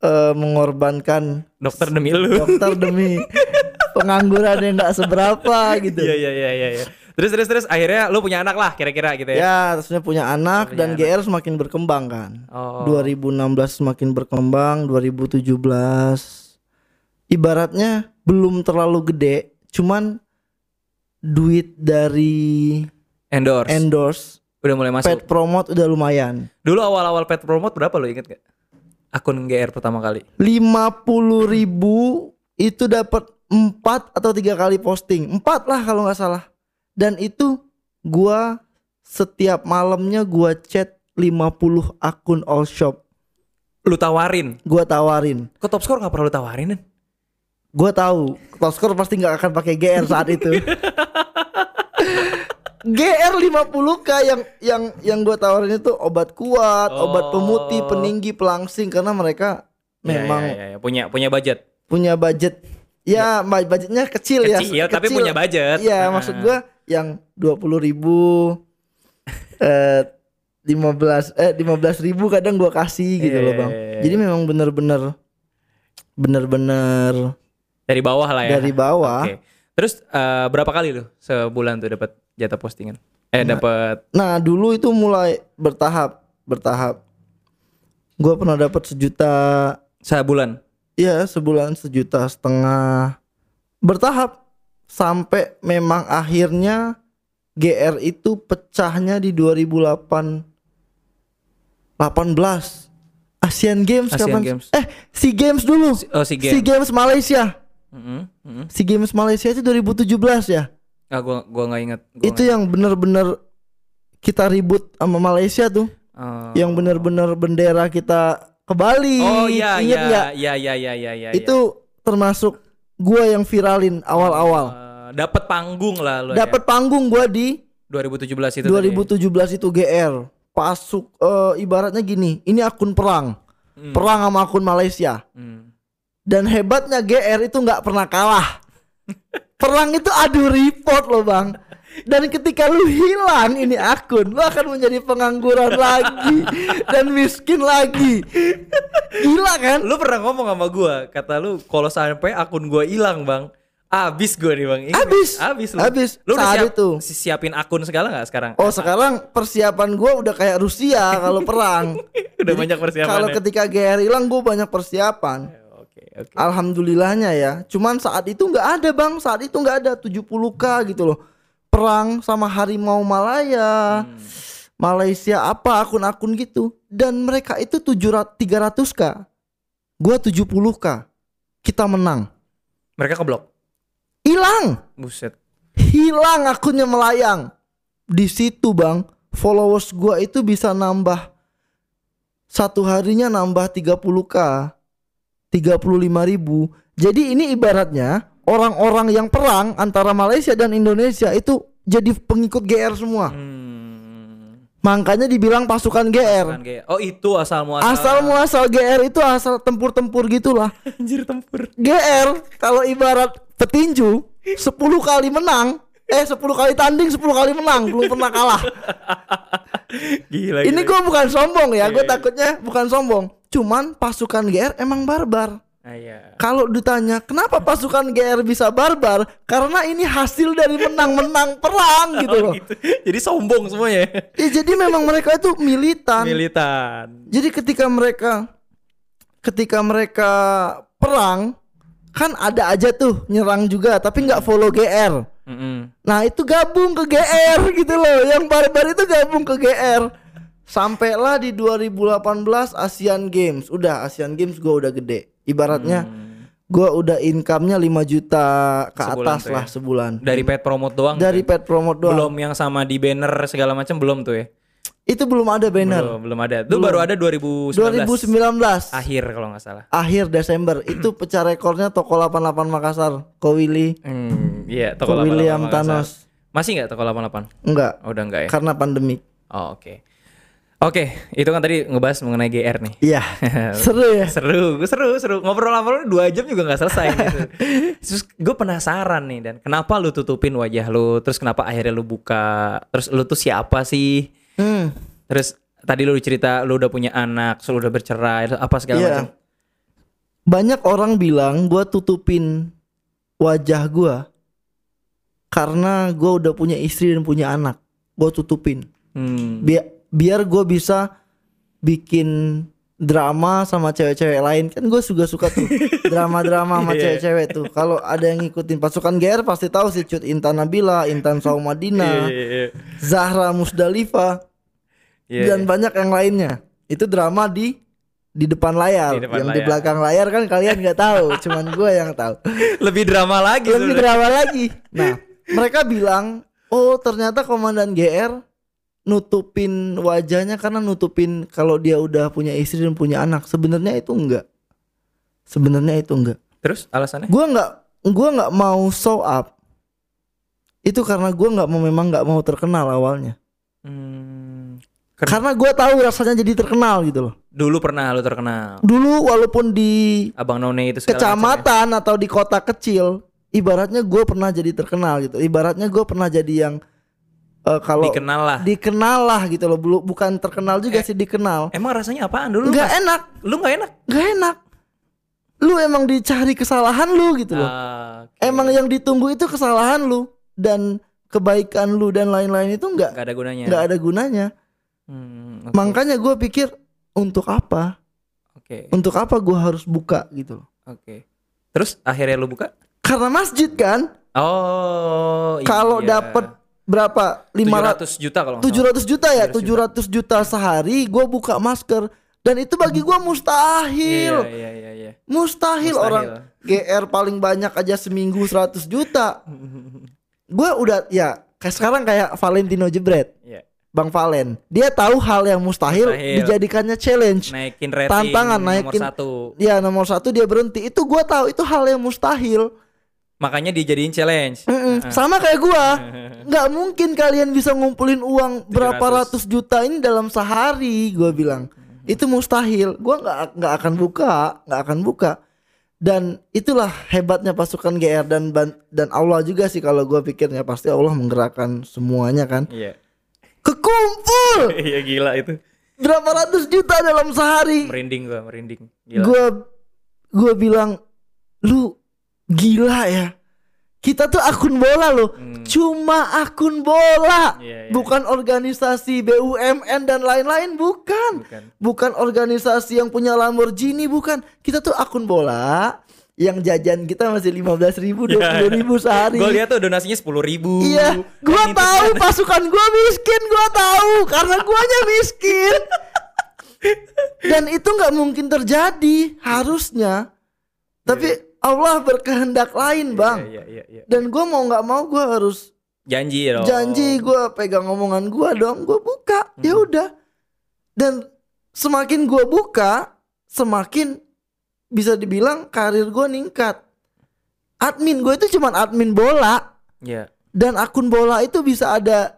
eh, mengorbankan Dokter demi lu. dokter demi pengangguran yang nggak seberapa gitu Iya iya iya iya. iya. Terus terus terus akhirnya lu punya anak lah kira-kira gitu ya. ya terusnya punya anak Punya dan GR semakin berkembang kan Oh. 2016 semakin berkembang 2017 ibaratnya belum terlalu gede cuman duit dari Endorse. endorse Udah mulai masuk. pet promote udah lumayan Dulu awal-awal pet promote berapa lu inget gak? Akun GR pertama kali. 50 ribu itu dapat empat atau tiga kali posting empat lah kalau nggak salah dan itu gua setiap malamnya gua chat 50 akun all shop Lu tawarin. gua tawarin Kok top score gak perlu lu tawarin kan? gua tahu Toskor pasti nggak akan pakai GR saat itu GR 50k yang yang yang gua tawarin itu obat kuat, obat pemutih, Oh. peninggi, pelangsing karena mereka memang Ya, ya, ya, ya. punya punya budget. punya budget ya ma- budgetnya kecil, Kecil, ya tapi punya budget. Iya Ah. maksud gua yang dua puluh ribu eh lima belas eh lima belas ribu kadang gua kasih gitu Iya, loh iya, bang iya, iya. jadi memang bener-bener bener-bener Dari bawah lah ya. dari bawah Oke. Terus eh, berapa kali lu sebulan tuh dapat jatah postingan? Eh dapat nah dulu itu mulai bertahap bertahap gua pernah dapat sejuta sebulan. ya sebulan sejuta setengah bertahap sampai memang akhirnya GR itu pecahnya di 2008 18 Asian Games Asian kapan Games. eh SEA Games dulu Oh SEA game. Games Malaysia Mm-mm, mm-mm. SEA Games Malaysia itu 2017 ya Ah gua gua nggak inget. Gua itu nggak- yang bener-bener kita ribut sama Malaysia tuh Oh. yang bener-bener bendera kita ke Bali Oh iya Ingat iya iya iya iya iya iya. itu termasuk gua yang viralin awal-awal Eh, dapat panggung lah lo dapat panggung gua di ya. 2017 itu tadi. 2017 itu GR pasuk eh, ibaratnya gini ini akun perang Hmm. perang sama akun Malaysia Hmm. dan hebatnya GR itu nggak pernah kalah perang itu adu report loh bang dan ketika lu hilang ini akun lu akan menjadi pengangguran lagi dan miskin lagi gila kan Lu pernah ngomong sama gua, kata lu kalau sampai akun gua hilang, Bang. Abis gua nih, Bang. Ingat Abis. Abis lu. Abis. Lu udah siap, itu. si- siapin akun segala nggak sekarang? oh sekarang persiapan gua udah kayak Rusia kalau perang udah Jadi banyak persiapan. kalau ketika GR hilang gua banyak persiapan Oke. Alhamdulillahnya ya. Cuman saat itu nggak ada bang. Saat itu nggak ada 70k gitu loh. Perang sama harimau Malaya, Hmm. Malaysia apa akun-akun gitu. Dan mereka itu 700 300k. Gua 70k. Kita menang. Mereka keblok. Hilang. Buset. Hilang akunnya melayang. Di situ bang, followers gua itu bisa nambah satu harinya nambah 30k. 35 ribu. Jadi ini ibaratnya orang-orang yang perang antara Malaysia dan Indonesia itu jadi pengikut GR semua. Hmm. Makanya dibilang pasukan GR. Kan kayak, oh itu asal muasal. Asal muasal GR itu asal tempur-tempur gitulah. Anjir tempur. GR kalau ibarat petinju 10 kali menang Eh 10 kali tanding 10 kali menang Belum pernah kalah Gila. Ini gue bukan sombong ya Gue Iya, iya. takutnya bukan sombong cuman pasukan GR emang barbar. Ah, iya. Kalau ditanya kenapa pasukan GR bisa barbar? Karena ini hasil dari menang-menang perang gitu Oh, loh. gitu. Jadi sombong semuanya. Ya, jadi memang mereka itu militan. Militan. Jadi ketika mereka ketika mereka perang kan ada aja tuh nyerang juga tapi nggak follow GR. Mm-mm. Nah itu gabung ke GR gitu loh Yang barbar itu gabung ke GR Sampailah di 2018 Asian Games Udah Asian Games gue udah gede Ibaratnya gue udah income-nya 5 juta ke Hmm. Sebulan atas ya? lah sebulan Dari pet promote doang. Dari tuh? pet promote doang belum yang sama di banner segala macam belum tuh ya. Itu belum ada banner Belum, belum ada. Itu baru ada 2019. 2019 Akhir kalau nggak salah. Akhir Desember Itu pecah rekornya toko 88 Makassar Ko Willy Hmm, iya, toko Ko 88 William Makassar. Thanos Masih nggak toko 88? Enggak Oh, udah enggak ya? Karena pandemik Oh, oke. Oke, itu kan tadi ngebahas mengenai GR nih. Iya Seru ya seru, gue seru, seru. Ngobrol-ngobrol dua jam juga nggak selesai gitu. Terus gue penasaran nih dan kenapa lu tutupin wajah lu, terus kenapa akhirnya lu buka, terus lu tuh siapa sih? Hmm Terus tadi lu cerita lu udah punya anak, lu udah bercerai, apa segala Iya. macam. Banyak orang bilang gua tutupin wajah gua karena gua udah punya istri dan punya anak. Gua tutupin. Hmm. Biar biar gua bisa bikin drama sama cewek-cewek lain kan gue juga suka tuh drama-drama sama Iya. cewek-cewek tuh kalau ada yang ngikutin pasukan GR pasti tahu sih Cut Intan Nabila, Intan Saumadina, Iya, iya, Zahra Musdalifah iya. dan banyak yang lainnya. Itu drama di di depan layar. Di depan yang di layar. belakang layar kan kalian nggak tahu, cuman gue yang tahu. Lebih drama lagi Lebih sebenarnya. drama lagi. Nah, mereka bilang, "Oh, ternyata komandan GR nutupin wajahnya karena nutupin kalau dia udah punya istri dan punya anak." Sebenarnya itu enggak. Sebenarnya itu enggak. Terus alasannya? Gua nggak gua nggak mau show up. Itu karena gua nggak mau memang nggak mau terkenal awalnya. Hmm. Ken- Karena gua tahu rasanya jadi terkenal gitu loh. Dulu pernah lu terkenal. Dulu walaupun di Abang None itu ya? kecamatan atau di kota kecil, ibaratnya gue pernah jadi terkenal gitu. Ibaratnya gue pernah jadi yang eh, kalau Dikenal lah. dikenal lah gitu loh. Belu- Bukan terkenal juga sih dikenal. Emang rasanya apaan dulu? Nggak enak, Lu nggak enak? nggak enak. Lu emang dicari kesalahan lu gitu loh. Ah, oke. Emang yang ditunggu itu kesalahan lu dan kebaikan lu dan lain-lain itu nggak nggak ada gunanya. nggak ada gunanya. Hmm, oke. Makanya gue pikir untuk apa? Oke. Untuk apa gue harus buka gitu loh? Oke. Terus akhirnya lu buka? Karena masjid kan. Oh, Kalau iya. dapat berapa? 500 500 juta kalau nggak salah. 700 juta ya 700 700 juta sehari gue buka masker dan itu bagi gue mustahil Iya, iya, iya, iya. mustahil, Mustahil. orang GR paling banyak aja seminggu 100 juta gue udah ya kayak sekarang kayak Valentino Jebret Iya. Bang Valen dia tahu hal yang mustahil, Mustahil. dijadikannya challenge Naikin rating Tantangan, nomor naikin- satu. ya nomor satu dia berhenti itu gue tahu itu hal yang mustahil Makanya dijadiin challenge. Mm-mm. sama kayak gua nggak mungkin kalian bisa ngumpulin uang berapa 700. ratus juta ini dalam sehari gua bilang itu mustahil gua nggak nggak akan buka nggak akan buka dan itulah hebatnya pasukan GR dan dan Allah juga sih kalau gua pikirnya pasti Allah menggerakkan semuanya kan Iya. kekumpul Iya gila itu. berapa ratus juta dalam sehari Merinding gua, merinding. Gila. gua gua bilang lu gila ya kita tuh akun bola loh Hmm. cuma akun bola Iya, iya. bukan organisasi BUMN dan lain-lain bukan Bukan. bukan organisasi yang punya Lamborghini bukan kita tuh akun bola yang jajan kita masih lima belas ribu dua puluh ribu sehari Gue lihat tuh donasinya sepuluh ribu. Iya, gua tahu pasukan gua miskin, gua tahu karena guanya miskin. Dan itu nggak mungkin terjadi harusnya. Tapi Allah berkehendak lain, Bang. Iya, iya, iya. Dan gua mau nggak mau gua harus Janji dong. janji gua pegang omongan gua dong, gua buka. Ya udah. Dan semakin gua buka, semakin bisa dibilang karir gua ningkat. Admin gue itu cuman admin bola Iya. dan akun bola itu bisa ada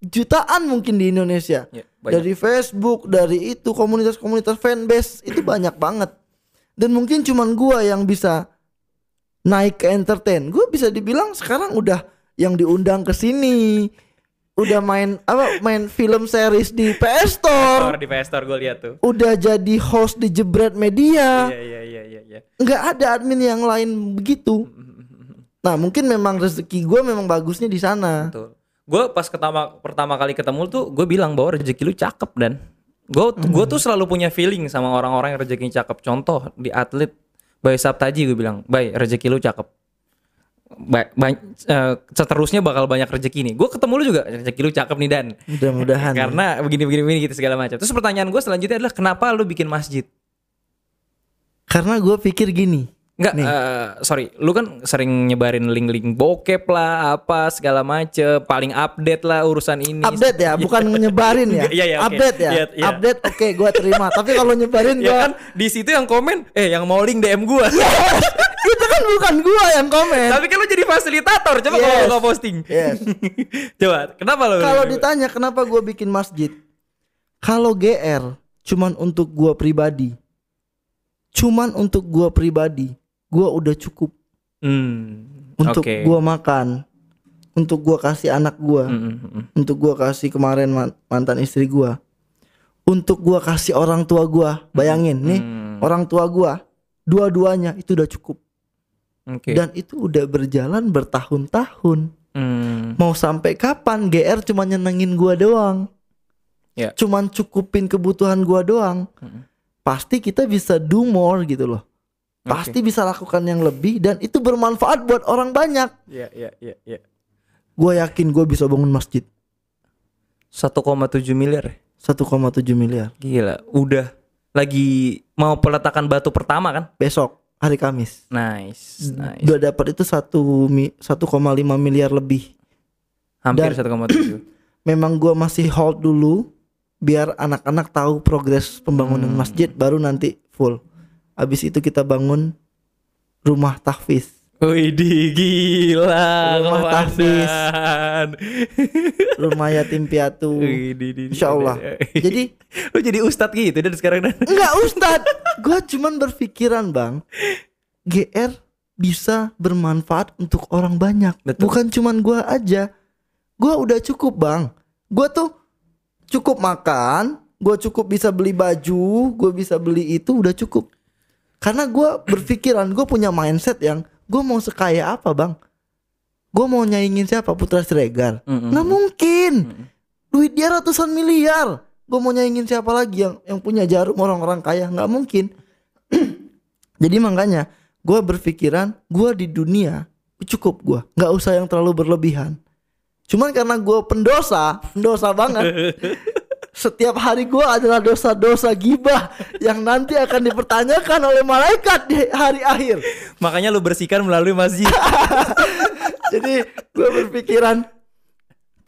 jutaan mungkin di Indonesia. Iya, banyak. Dari Facebook, dari itu komunitas-komunitas fanbase itu banyak banget. Dan mungkin cuman gua yang bisa naik ke entertain. Gue bisa dibilang sekarang udah yang diundang ke sini. udah main apa main film series di PS Store di PS Store gue lihat tuh. udah jadi host di Jebret Media Iya iya iya iya iya. nggak ada admin yang lain begitu nah mungkin memang rezeki gue memang bagusnya di sana Betul. Gue pas ketama, pertama kali ketemu tuh gue bilang bahwa rezeki lu cakep dan gue gue tuh selalu punya feeling sama orang-orang yang rezekinya cakep. Contoh di atlet Bay Saptaji gue bilang, Bay rezeki lu cakep. Ba ba- eh, seterusnya bakal banyak rezeki nih. Gue ketemu lu juga rezeki lu cakep nih dan. mudah-mudahan. Karena begini-begini begini gitu segala macam. Terus pertanyaan gue selanjutnya adalah kenapa lu bikin masjid? karena gue pikir gini Enggak, Nih. eh, sorry, lu kan sering nyebarin link-link bokep lah, apa segala macem, paling update lah urusan ini. update ya bukan nyebarin ya Iya, iya, oke. update ya Iya, iya. update oke gue terima tapi kalau nyebarin Ya gue kan di situ yang komen, eh yang mau link DM gua. itu kan bukan gue yang komen Tapi kan lu jadi fasilitator, coba kalau Yes. lu nggak posting. Yes. coba, kenapa lu? Kalau ditanya kenapa gue bikin masjid, kalau GR cuman untuk gue pribadi, cuman untuk gue pribadi, gue udah cukup Hmm, untuk gue makan, untuk gue kasih anak gue, Hmm, hmm, hmm. untuk gue kasih kemarin man- mantan istri gue, untuk gue kasih orang tua gue. Bayangin nih, Hmm. orang tua gue, dua-duanya itu udah cukup Oke. dan itu udah berjalan bertahun-tahun. Hmm, Mau sampai kapan GR cuma nyenengin gua doang? Ya. Cuman cukupin kebutuhan gua doang. Mm. Pasti kita bisa do more gitu loh. Pasti bisa lakukan yang lebih dan itu bermanfaat buat orang banyak. Iya, iya, iya, iya. Gua yakin gua bisa bangun masjid 1,7 miliar. ya? 1,7 miliar Gila, udah lagi mau peletakan batu pertama kan? besok hari Kamis. Nice, nice. Udah dapat itu 1 mi- 1,5 miliar lebih. Hampir Dan- 1,7. Memang gua masih hold dulu biar anak-anak tahu progres pembangunan Hmm. masjid baru nanti full. Habis itu kita bangun rumah tahfiz. Wih, gila, Rumah tahfiz. rumah yatim piatu. Insya Allah. Jadi lu jadi ustadz gitu dan sekarang dan. enggak Ustad, gue cuman berpikiran bang, GR bisa bermanfaat untuk orang banyak, Betul. bukan cuman gue aja. Gue udah cukup bang, gue tuh cukup makan, gue cukup bisa beli baju, gue bisa beli itu udah cukup. Karena gue berpikiran, gue punya mindset yang gue mau sekaya apa bang? Gue mau nyaingin siapa Putra Siregar? Mm-mm. Nggak mungkin. Duit dia ratusan miliar. Gue mau nyaingin siapa lagi yang yang punya jarum orang-orang kaya? Nggak mungkin. Jadi makanya gue berpikiran gue di dunia cukup gue, nggak usah yang terlalu berlebihan. Cuman karena gue pendosa, pendosa banget. Setiap hari gue adalah dosa-dosa gibah yang nanti akan dipertanyakan oleh malaikat di hari akhir. Makanya lu bersihkan melalui masjid. Jadi gue berpikiran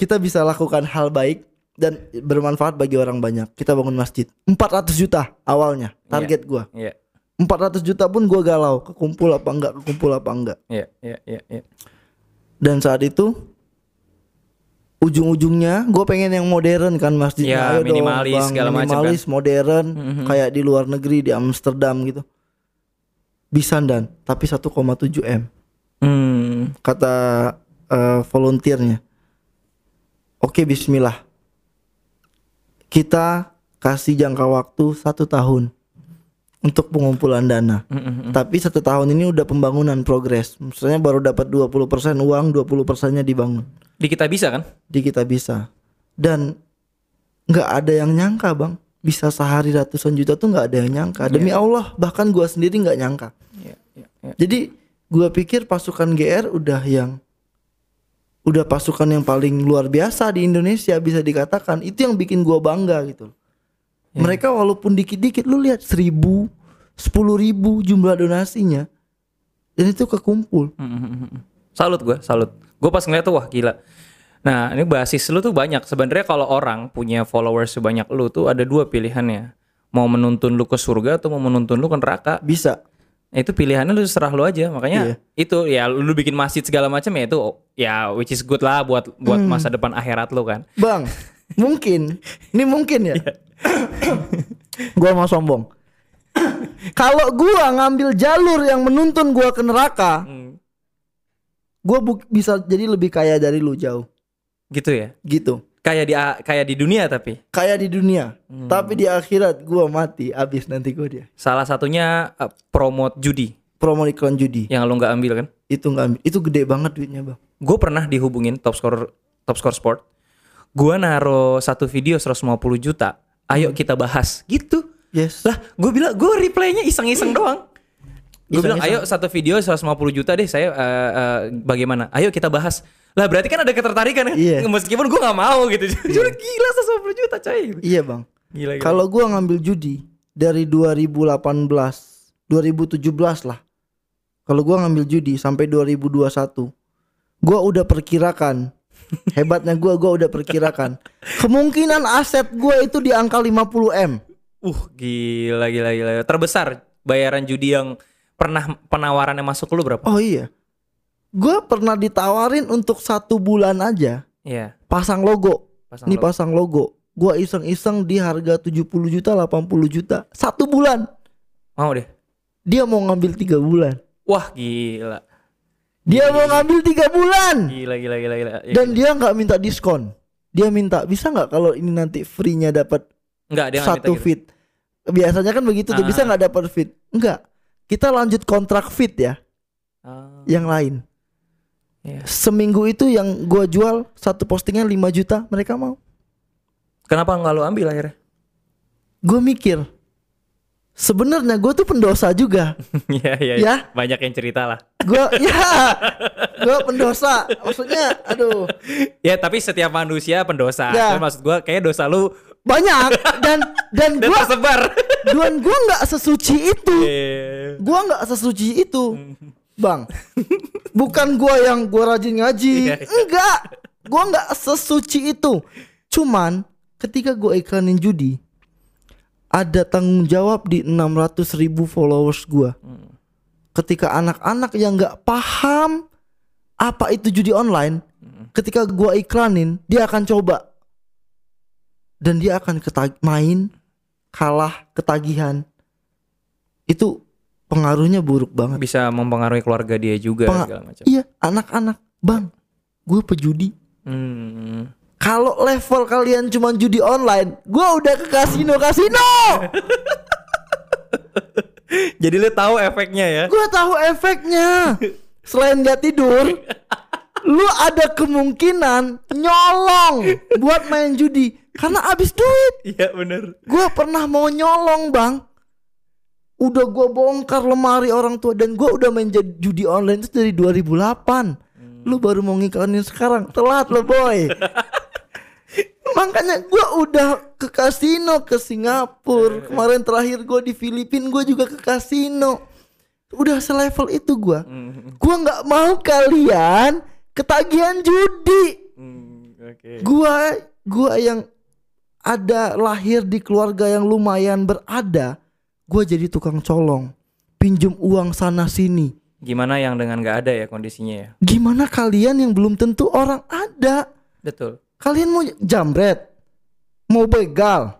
kita bisa lakukan hal baik dan bermanfaat bagi orang banyak. Kita bangun masjid 400 juta awalnya target gua. Iya. 400 juta pun gua galau kekumpul apa enggak kekumpul apa enggak. Iya, iya, iya, iya. Dan saat itu ujung-ujungnya gue pengen yang modern kan masjidnya Ya, Ayo dong, minimalis, Bang, segala macam kan. minimalis modern Mhm. kayak di luar negeri di Amsterdam gitu bisa dan tapi 1,7 m Hmm. kata eh, volunteernya. Oke Bismillah. Kita kasih jangka waktu satu tahun untuk pengumpulan dana. Mm-mm. Tapi satu tahun ini udah pembangunan progres. Misalnya baru dapat 20% uang, 20 persennya dibangun. Di kita bisa kan? Di kita bisa. Dan nggak ada yang nyangka bang. Bisa sehari ratusan juta tuh nggak ada yang nyangka. Demi Allah, bahkan gua sendiri nggak nyangka. Iya, iya, iya. Jadi gua pikir pasukan GR udah yang udah pasukan yang paling luar biasa di Indonesia bisa dikatakan itu yang bikin gua bangga gitu. Mereka walaupun dikit-dikit lu lihat seribu, sepuluh ribu jumlah donasinya dan itu kekumpul. Salut gue, salut. Gue pas ngeliat tuh wah gila. Nah ini basis lu tuh banyak. Sebenarnya kalau orang punya followers sebanyak lu tuh ada dua pilihannya. Mau menuntun lu ke surga atau mau menuntun lu ke neraka. Bisa. Nah, itu pilihannya lu serah lu aja. Makanya Iya. itu ya lu bikin masjid segala macam ya itu ya which is good lah buat buat Hmm. masa depan akhirat lu kan. Bang, mungkin ini mungkin ya. gua mau sombong. Kalau gua ngambil jalur yang menuntun gua ke neraka, Hmm. Bu- bisa jadi lebih kaya dari lu jauh. Gitu ya. gitu Kayak di kayak di dunia tapi kayak di dunia Hmm. tapi di akhirat gua mati abis nanti gua dia salah satunya eh, promote judi promo iklan judi yang lo nggak ambil kan? itu nggak ambil itu gede banget duitnya bang Gue pernah dihubungin top score top score sport. Gue naro satu video 150 juta. Ayo kita bahas gitu. yes Lah, gue bilang gue replaynya iseng-iseng doang. Gue bilang, ayo satu video 150 juta deh, saya eh, eh, bagaimana? Ayo kita bahas. Lah berarti kan ada ketertarikan ya? Iya. Meskipun gue nggak mau gitu. Cuma gila 150 juta coy. Iya bang Gila, gila. kalau gua ngambil judi dari 2018 2017 lah kalau gua ngambil judi sampai 2021 gua udah perkirakan hebatnya gua gua udah perkirakan kemungkinan aset gua itu di angka 50 m Uh, gila, gila, gila. Terbesar bayaran judi yang pernah penawarannya masuk ke lu berapa? oh iya gua pernah ditawarin untuk satu bulan aja Iya. pasang logo Pasang ini logo. pasang logo gua iseng-iseng di harga 70 juta 80 juta satu bulan Mau deh. dia mau ngambil tiga bulan Wah, gila. dia mau ngambil tiga bulan Gila, gila, gila, gila. Ya, dan dia nggak minta diskon dia minta bisa nggak kalau ini nanti free-nya dapat enggak dia satu minta gitu. fit biasanya kan begitu tuh Ah. bisa nggak dapat fit enggak kita lanjut kontrak fit ya Ah, yang lain iya. seminggu itu yang gua jual satu postingan 5 juta mereka mau Kenapa nggak lu ambil akhirnya? gue mikir sebenarnya gue tuh pendosa juga Iya, iya. Ya. Banyak yang cerita lah. gue ya gue pendosa maksudnya aduh Ya, tapi setiap manusia pendosa. Ya. Maksud gua kayak dosa lu banyak. Dan dan dan gue tersebar. dan gue nggak sesuci itu. Iya. gua nggak sesuci itu. Bang bukan gua yang gua rajin ngaji. Iya, iya. enggak gua nggak sesuci itu. Cuman ketika gua iklanin judi ada tanggung jawab di 600 ribu followers gua. Ketika anak-anak yang nggak paham apa itu judi online ketika gua iklanin dia akan coba dan dia akan ketag- main kalah ketagihan. Itu pengaruhnya buruk banget. Bisa mempengaruhi keluarga dia juga Penga- segala macam. iya anak-anak. Bang gue pejudi. Hmm. kalau level kalian cuma judi online gue udah ke kasino kasino! Jadi lu tahu efeknya ya? gue tahu efeknya. Selain gak tidur lu ada kemungkinan nyolong buat main judi karena habis duit. Iya bener. Gue pernah mau nyolong bang. Udah gue bongkar lemari orang tua dan gue udah main judi online itu dari 2008 lu baru mau ngikanin sekarang. Telat lo boy. Makanya gue udah ke kasino ke Singapura. Kemarin terakhir gue di Filipina gue juga ke kasino. Udah selevel itu gue Hmm. gue nggak mau kalian ketagihan judi. Hmm, Oke. gua gua yang ada lahir di keluarga yang lumayan berada gua jadi tukang colong. Pinjem uang sana sini. Gimana yang dengan nggak ada ya kondisinya ya? gimana kalian yang belum tentu orang ada? Betul. kalian mau jambret mau begal.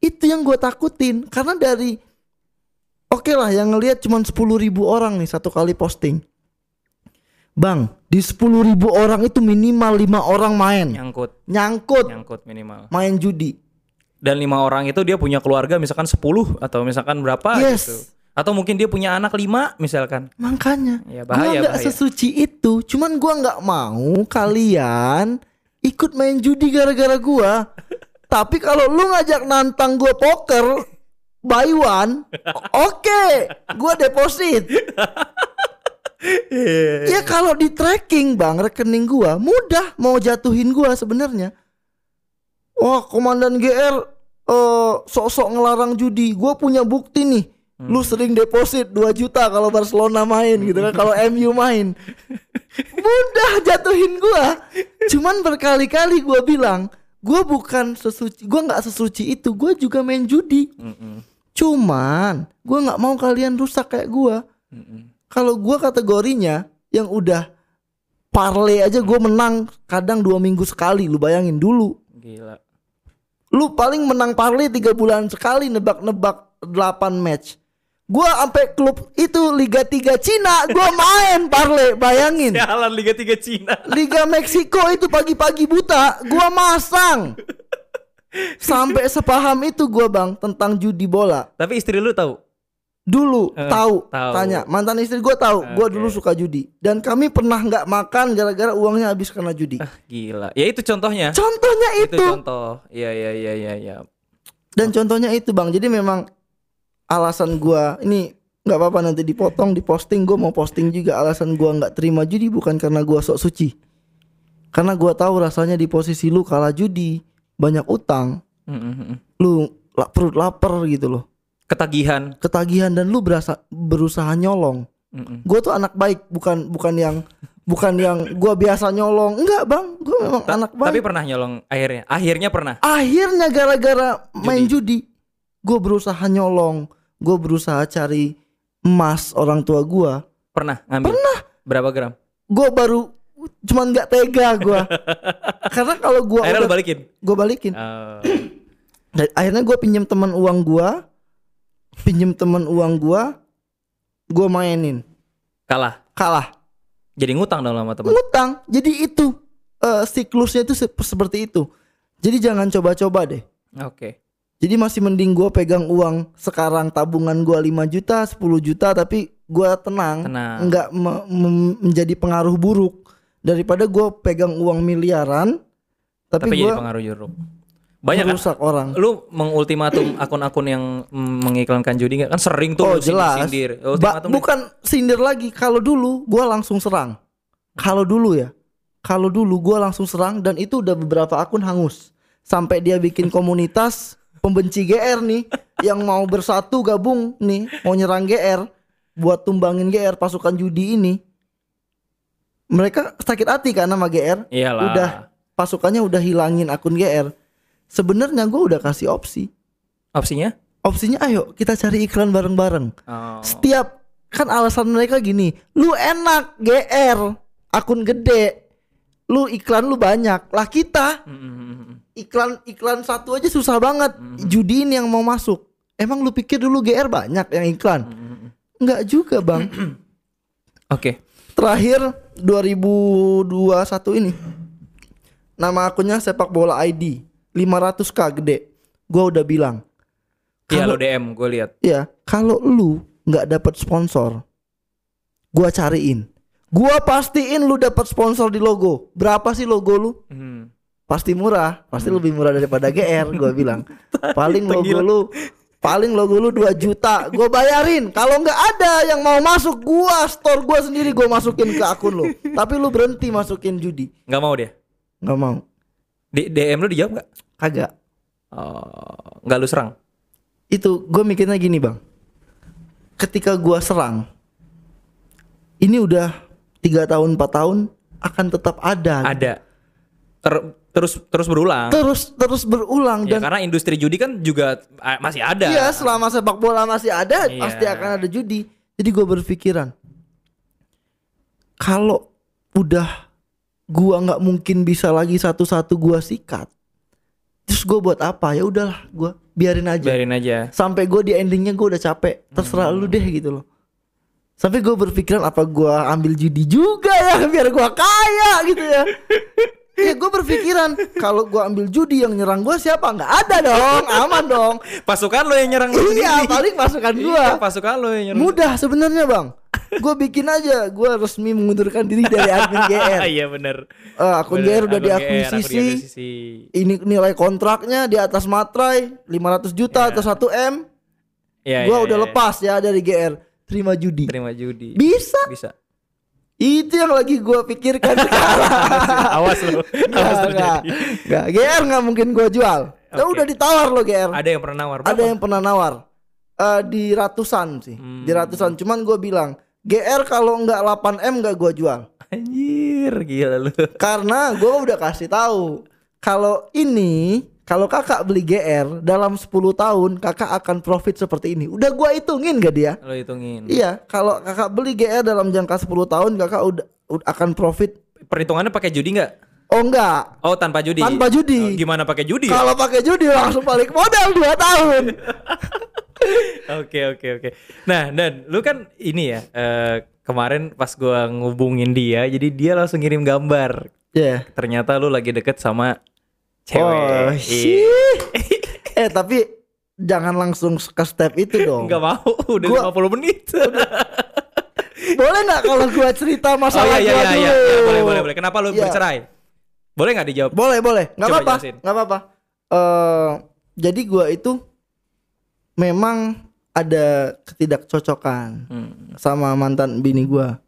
Itu yang gue takutin karena dari oke lah yang ngelihat cuma 10.000 ribu orang nih satu kali posting bang di 10.000 ribu orang itu minimal lima orang main Nyangkut, nyangkut nyangkut minimal. main judi Dan lima orang itu dia punya keluarga misalkan 10 atau misalkan berapa Yes. gitu. Atau mungkin dia punya anak 5 misalkan. Makanya, Ya, gua bahaya, nggak bahaya. sesuci itu. Cuman gua nggak mau kalian ikut main judi gara-gara gua. Tapi kalau lu ngajak nantang gua poker, buy one, oke, gua deposit. Ya kalau di tracking bang rekening gua mudah mau jatuhin gua sebenarnya. Wah komandan GR eh sok-sok ngelarang judi. Gua punya bukti nih. Lu sering deposit 2 juta kalau Barcelona main gitu kan kalau MU main. Mudah jatuhin gua. Cuman berkali-kali gua bilang, gua bukan sesuci, gua nggak sesuci itu. Gua juga main judi. Mm-mm. Cuman gua nggak mau kalian rusak kayak gua. Mm-mm. Kalau gua kategorinya yang udah parlay aja gua menang kadang dua minggu sekali. Lu bayangin dulu. Gila. Lu paling menang parlay tiga bulan sekali nebak-nebak 8 match. Gua sampai klub itu Liga 3 Cina, gua main parle, bayangin. Sialan Liga 3 Cina. Liga Meksiko itu pagi-pagi buta, gua masang. Sampai sepaham itu gua bang tentang judi bola. Tapi istri lu tahu? Dulu Eh, tahu, tahu. tanya mantan istri gua tahu, gua Oke. dulu suka judi. Dan kami pernah nggak makan gara-gara uangnya habis karena judi. Ah, gila. Ya itu contohnya. Contohnya Itu itu. contoh. Iya iya iya iya iya. Dan contohnya itu bang. Jadi memang alasan gua ini nggak apa-apa nanti dipotong, diposting. Gua mau posting juga alasan gua nggak terima judi bukan karena gua sok suci. Karena gua tahu rasanya di posisi lu kalah judi, banyak utang, Mm, mm, mm. lu perut lapar gitu loh, Ketagihan. ketagihan dan lu berasa berusaha nyolong. Mm. Gua tuh anak baik, bukan bukan yang bukan yang gua biasa nyolong. Enggak bang, gua memang anak baik. Tapi pernah nyolong akhirnya. Akhirnya pernah. akhirnya gara-gara main judi gue berusaha nyolong gue berusaha cari emas orang tua gue Pernah ngambil. Pernah. Berapa gram? gue baru cuman nggak tega gue karena kalau gue Akhirnya lu balikin. gue balikin. Dan akhirnya gue pinjem teman uang gue pinjem teman uang gue gue mainin kalah. kalah Jadi ngutang dong sama teman. ngutang jadi itu eh, siklusnya itu se- seperti itu jadi jangan coba-coba deh Oke. Jadi masih mending gue pegang uang sekarang tabungan gue 5 juta, 10 juta tapi gue tenang, Tenang. nggak me- me- menjadi pengaruh buruk daripada gue pegang uang miliaran tapi, Tapi gue jadi pengaruh jeruk. Banyak kan? merusak orang. Lu mengultimatum akun-akun yang mengiklankan judi nggak kan sering tuh Oh jelas. sindir. Ba- bukan sindir lagi. Kalau dulu gue langsung serang. Kalau dulu ya, kalau dulu gue langsung serang dan itu udah beberapa akun hangus. Sampai dia bikin komunitas pembenci GR nih yang mau bersatu gabung nih mau nyerang GR buat tumbangin GR pasukan judi ini. Mereka sakit hati kan sama GR. Iyalah. Udah pasukannya udah hilangin akun GR. Sebenarnya gue udah kasih opsi. Opsinya? Opsinya ayo kita cari iklan bareng-bareng. Oh. Setiap kan alasan mereka gini, lu enak GR, akun gede, lu iklan lu banyak. Lah kita Mm, mm, mm, mm. iklan iklan satu aja susah banget. Judiin yang mau masuk. Emang lu pikir dulu GR banyak yang iklan? Enggak juga, Bang. Oke. Terakhir 2021 ini nama akunnya sepak bola ID 500k gede. Gua udah bilang, Iya lo DM gue lihat. ya kalau lu nggak dapat sponsor, gua cariin. Gua pastiin lu dapat sponsor di logo. Berapa sih logo lu? Hmm. Pasti murah, pasti lebih murah daripada GR. Gua bilang. Paling logo lu paling logo lu 2 juta. Gua bayarin. Kalau nggak ada yang mau masuk, gua store gua sendiri gua masukin ke akun lu. Tapi lu berhenti masukin judi. Nggak mau dia. nggak mau. Di DM lu dijawab nggak? Kagak. Oh, nggak lu serang. Itu gue mikirnya gini, Bang. Ketika gua serang ini udah tiga tahun 4 tahun akan tetap ada. Ada. Ter- terus terus berulang. Terus terus berulang Ya dan karena industri judi kan juga ah, masih ada. Iya, selama sepak bola masih ada, Iya. pasti akan ada judi. Jadi gue berpikiran, kalau udah gua nggak mungkin bisa lagi satu-satu gua sikat, terus gue buat apa? Ya udahlah, gua biarin aja. Biarin aja. Sampai gue di endingnya gue udah capek, terserah lu deh gitu loh. Sampai gue berpikiran apa gua ambil judi juga ya biar gua kaya gitu ya. Ya gue berpikiran kalau gua ambil judi yang nyerang gua siapa? Nggak ada dong, aman dong. Pasukan lo yang nyerang lu Iya, paling pasukan Iya, gua. pasukan lo yang nyerang. Mudah sebenarnya bang. Gue bikin aja, gue resmi mengundurkan diri dari admin GR. Iya bener. Eh, akun Bener, GR udah diakuisisi. Ini nilai kontraknya di atas materai 500 juta atau 1 m. Iya, Gue iya, udah iya. lepas ya dari GR. Terima judi. Terima judi. Bisa. Bisa. Itu yang lagi gue pikirkan sekarang. Awas lo. Awas Nggak, terjadi. nggak. GR nggak mungkin gue jual. Ya Oke. udah ditawar lo GR. Ada yang pernah nawar. Ada yang pernah nawar. Eh, di ratusan sih. Hmm. Di ratusan. Cuman gue bilang GR kalau nggak 8 m nggak gue jual. Anjir, gila lu. Karena gue udah kasih tahu kalau ini kalau kakak beli GR dalam 10 tahun kakak akan profit seperti ini. Udah gua hitungin gak dia? Lo hitungin. Iya, kalau kakak beli GR dalam jangka 10 tahun kakak udah, udah akan profit. Perhitungannya pakai judi nggak? Oh enggak. Oh tanpa judi. Tanpa judi. Oh, gimana pakai judi? ya? Kalau pakai judi langsung balik modal 2 tahun. Oke oke oke. Nah dan lu kan ini ya eh, kemarin pas gua ngubungin dia, jadi dia langsung ngirim gambar. Ya. Ternyata lu lagi deket sama cewek. Oh, Iya. eh tapi jangan langsung ke step itu dong. Nggak mau, udah Gua- 50 menit. Boleh nggak kalau gua cerita oh masalah iya iya gua iya, dulu? iya. Ya, boleh boleh boleh. Kenapa lu Iya. bercerai? Boleh nggak dijawab? Boleh, boleh. Nggak apa-apa. Nggak apa-apa. Eh, jadi gua itu memang ada ketidakcocokan Hmm. sama mantan bini gua.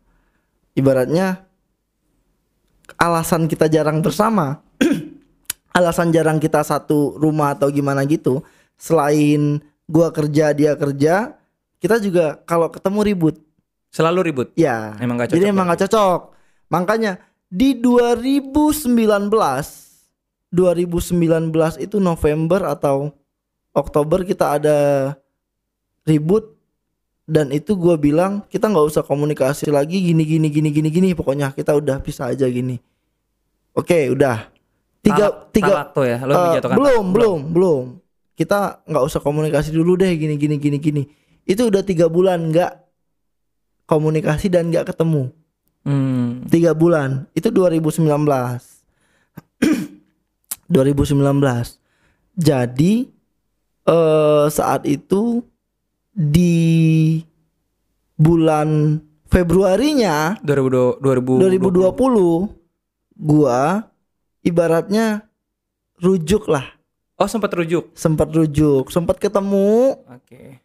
Ibaratnya alasan kita jarang bersama, alasan jarang kita satu rumah atau gimana gitu, selain gua kerja dia kerja, kita juga kalau ketemu ribut. Selalu ribut. Ya. Emang Jadi cocok emang ya? nggak cocok. Makanya di 2019 2019 itu November atau Oktober kita ada ribut dan itu gua bilang kita nggak usah komunikasi lagi gini gini gini gini gini pokoknya kita udah bisa aja gini oke udah tiga Talak- tiga talak tuh ya, Eh, menjatuhkan belum talak. belum belum. Kita nggak usah komunikasi dulu deh gini gini gini gini. Itu udah tiga bulan nggak komunikasi dan nggak ketemu. Hmm. tiga bulan. Itu 2019 2019 jadi eh saat itu di bulan Februarinya 2000 2000 2020 gua ibaratnya rujuk lah Oh sempat rujuk. sempat rujuk sempat ketemu Oke.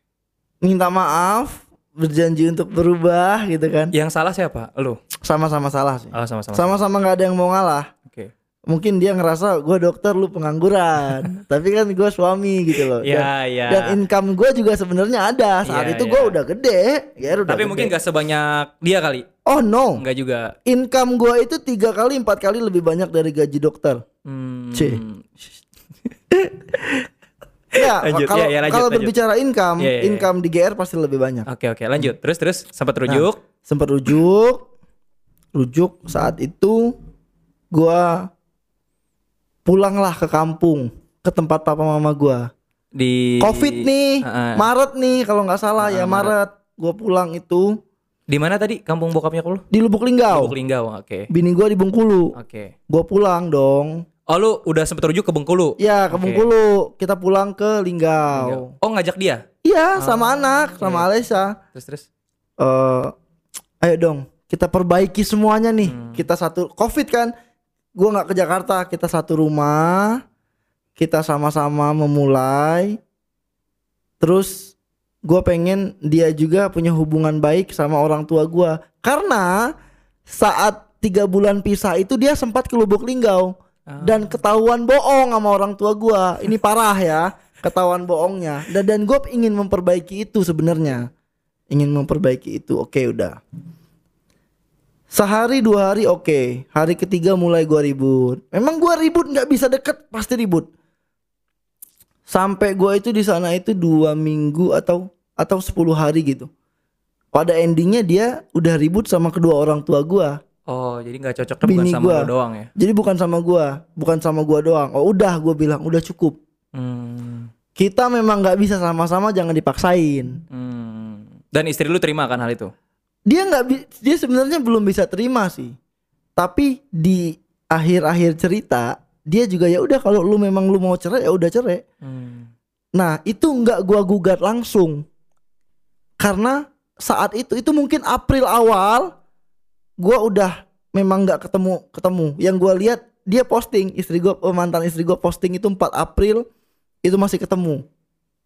minta maaf berjanji untuk berubah gitu kan Yang salah siapa? Lu. sama-sama salah sih Oh sama-sama. sama-sama nggak ada yang mau ngalah. Mungkin dia ngerasa gue dokter lu pengangguran tapi kan gue suami gitu loh Iya, dan, iya. dan income gue juga sebenarnya ada saat Iya, itu iya. gue udah gede ya udah Tapi gede. mungkin gak sebanyak dia kali. oh no Enggak juga. income gue itu tiga kali empat kali lebih banyak dari gaji dokter Hmm. C. ya kalau ya, ya, kalau berbicara income Iya, iya, iya. income di GR pasti lebih banyak Oke oke lanjut. Terus terus sempat rujuk. sempat rujuk rujuk saat itu gua pulanglah ke kampung ke tempat papa mama gua di covid nih Heeh. maret nih kalau nggak salah ya Ah, maret gua pulang itu di mana tadi kampung bokapnya lu? di lubuk linggau Lubuk Linggau. Oke. bini gua di Bengkulu Oke. gua pulang dong Oh lu udah sempet rujuk ke Bengkulu? ya ke Oke. Bengkulu kita pulang ke Linggau Oh ngajak dia? iya sama anak sama Alesa Terus terus. eh ayo dong kita perbaiki semuanya nih Hmm. kita satu covid kan gua nggak ke Jakarta kita satu rumah kita sama-sama memulai. Terus gua pengen dia juga punya hubungan baik sama orang tua gua. Karena saat tiga bulan pisah itu dia sempat ke Lubuk Linggau. Ah. dan ketahuan bohong sama orang tua gua. Ini parah ya ketahuan bohongnya. Dan dan gue ingin memperbaiki itu sebenarnya. Ingin memperbaiki itu. Oke udah sehari dua hari oke hari ketiga mulai gua ribut memang gua ribut nggak bisa deket pasti ribut sampai gua itu di sana itu dua minggu atau atau 10 hari gitu pada endingnya dia udah ribut sama kedua orang tua gua Oh jadi nggak cocok bukan Bini sama gua. lu doang ya? jadi bukan sama gua bukan sama gua doang oh udah gua bilang udah cukup Hmm. kita memang nggak bisa sama-sama jangan dipaksain Hmm. Dan istri lu terima kan hal itu? Dia nggak dia sebenarnya belum bisa terima sih. Tapi di akhir-akhir cerita dia juga ya udah kalau lu memang lu mau cerai ya udah cerai. Hmm. nah itu nggak gua gugat langsung. Karena saat itu itu mungkin April awal gua udah memang nggak ketemu ketemu. Yang gua lihat dia posting istri gua mantan istri gua posting itu 4 April itu masih ketemu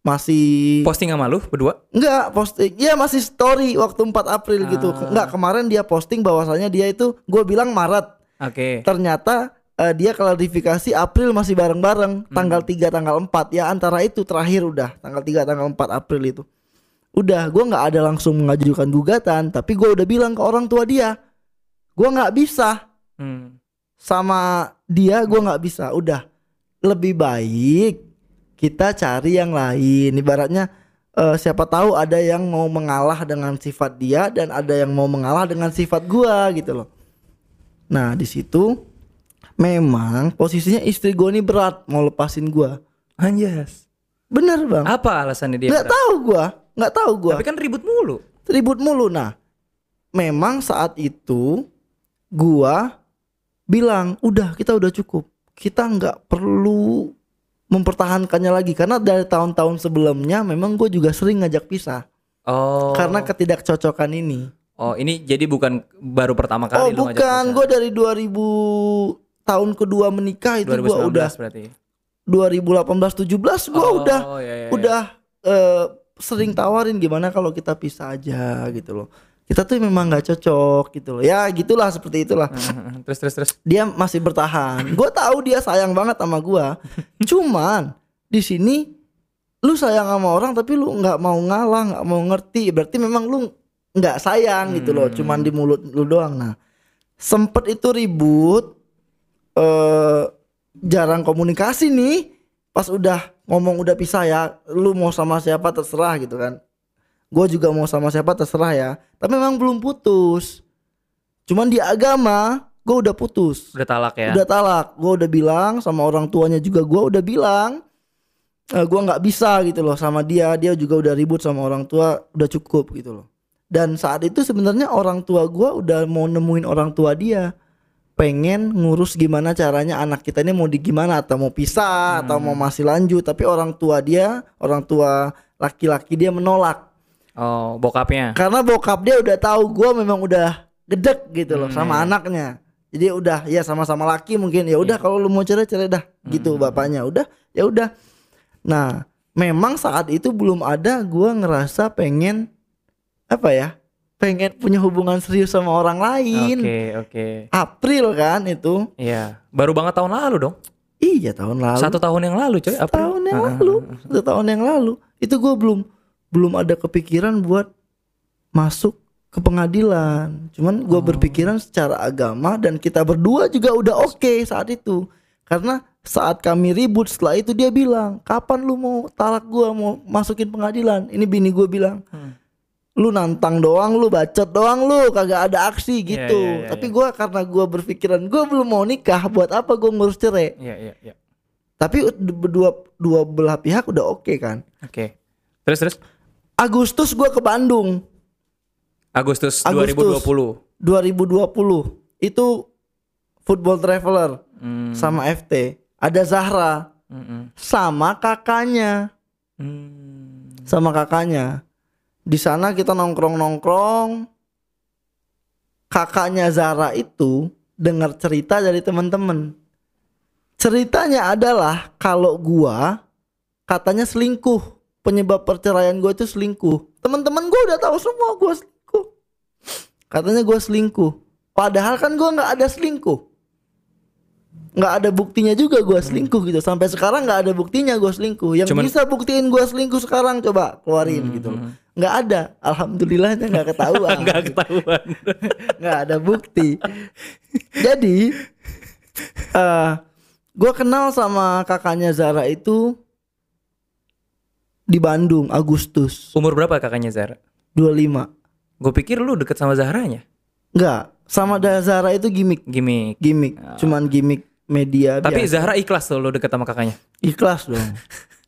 masih Posting sama lu berdua? Enggak posting Ya masih story waktu 4 April gitu Ah. Enggak kemarin dia posting bahwasanya dia itu Gue bilang Maret Oke. Ternyata eh, dia klarifikasi April masih bareng-bareng Tanggal 3 tanggal 4 Ya antara itu terakhir udah Tanggal 3 tanggal 4 April itu Udah gue nggak ada langsung mengajukan gugatan Tapi gue udah bilang ke orang tua dia Gue nggak bisa Hmm. Sama dia gue nggak bisa Udah Lebih baik kita cari yang lain ibaratnya eh, siapa tahu ada yang mau mengalah dengan sifat dia dan ada yang mau mengalah dengan sifat gua gitu loh nah di situ memang posisinya istri gua ini berat mau lepasin gua Anjas. bener bang Apa alasannya dia? nggak berat? tahu gua nggak tahu gua Tapi kan ribut mulu. ribut mulu nah memang saat itu gua bilang udah kita udah cukup kita nggak perlu mempertahankannya lagi karena dari tahun-tahun sebelumnya memang gue juga sering ngajak pisah Oh. karena ketidakcocokan ini Oh, ini jadi bukan baru pertama oh kali lu ngajak bukan gue dari 2000 tahun kedua menikah itu gue 2019 udah berarti. 2018 17 gue Oh, udah iya, iya, iya. udah eh, sering tawarin gimana kalau kita pisah aja gitu loh kita tuh memang nggak cocok gitu loh. Ya gitulah seperti itulah. Terus terus terus. dia masih bertahan. Gue tahu dia sayang banget sama gue cuman di sini lu sayang sama orang tapi lu nggak mau ngalah nggak mau ngerti. Berarti memang lu nggak sayang gitu loh. Cuman di mulut lu doang. Nah sempet itu ribut eh jarang komunikasi nih. Pas udah ngomong udah pisah ya lu mau sama siapa terserah gitu kan gue juga mau sama siapa terserah ya. Tapi memang belum putus. Cuman di agama gue udah putus. Udah talak ya. udah talak. Gue udah bilang sama orang tuanya juga gue udah bilang eh, gue nggak bisa gitu loh sama dia. Dia juga udah ribut sama orang tua udah cukup gitu loh. Dan saat itu sebenarnya orang tua gue udah mau nemuin orang tua dia. Pengen ngurus gimana caranya anak kita ini mau di gimana atau mau pisah atau mau masih lanjut. Tapi orang tua dia orang tua laki-laki dia menolak Oh, bokapnya. karena bokap dia udah tahu gue memang udah gedek gitu loh Hmm, sama iya. anaknya jadi udah ya sama-sama laki mungkin ya udah kalau lu mau cerai cerai dah Hmm, gitu bapaknya udah ya udah nah memang saat itu belum ada gue ngerasa pengen apa ya pengen punya hubungan serius sama orang lain Oke, oke. April kan itu Iya. Baru banget tahun lalu dong. iya tahun lalu Satu tahun yang lalu, coy. April. tahun yang Ah, ah, lalu ah. satu tahun yang lalu itu gue belum belum ada kepikiran buat masuk ke pengadilan cuman gue Oh. berpikiran secara agama dan kita berdua juga udah oke saat itu karena saat kami ribut setelah itu dia bilang kapan lu mau talak gue mau masukin pengadilan ini bini gue bilang Hmm. lu nantang doang lu bacot doang lu kagak ada aksi Iya, gitu iya, iya, tapi gue karena gue berpikiran gue belum mau nikah buat apa gue ngurus cerai Iya, iya, iya. tapi dua dua belah pihak udah oke kan Oke. Terus terus Agustus gua ke Bandung Agustus, Agustus. 2020. 2020 itu football traveler Hmm. sama FT ada Zahra Mm-mm. sama kakaknya Hmm. sama kakaknya di sana kita nongkrong nongkrong kakaknya Zahra itu dengar cerita dari teman-teman ceritanya adalah kalau gua katanya selingkuh penyebab perceraian gue itu selingkuh. Teman-teman gue udah tahu semua gue selingkuh. Katanya gue selingkuh. Padahal kan gue nggak ada selingkuh. Nggak ada buktinya juga gue selingkuh gitu. Sampai sekarang nggak ada buktinya gue selingkuh. Yang Cuman- bisa buktiin gue selingkuh sekarang coba keluarin gitu. loh nggak ada. Alhamdulillahnya nggak ketahuan. Nggak ketahuan. nggak ada bukti. Jadi eh gue kenal sama kakaknya Zara itu di Bandung Agustus Umur berapa kakaknya Zara? 25 Gue pikir lu deket sama Zahranya. Enggak sama Zara itu gimmick Gimik. gimmick cuman gimmick media Tapi biasa. Zahra ikhlas tuh lu deket sama kakaknya. ikhlas dong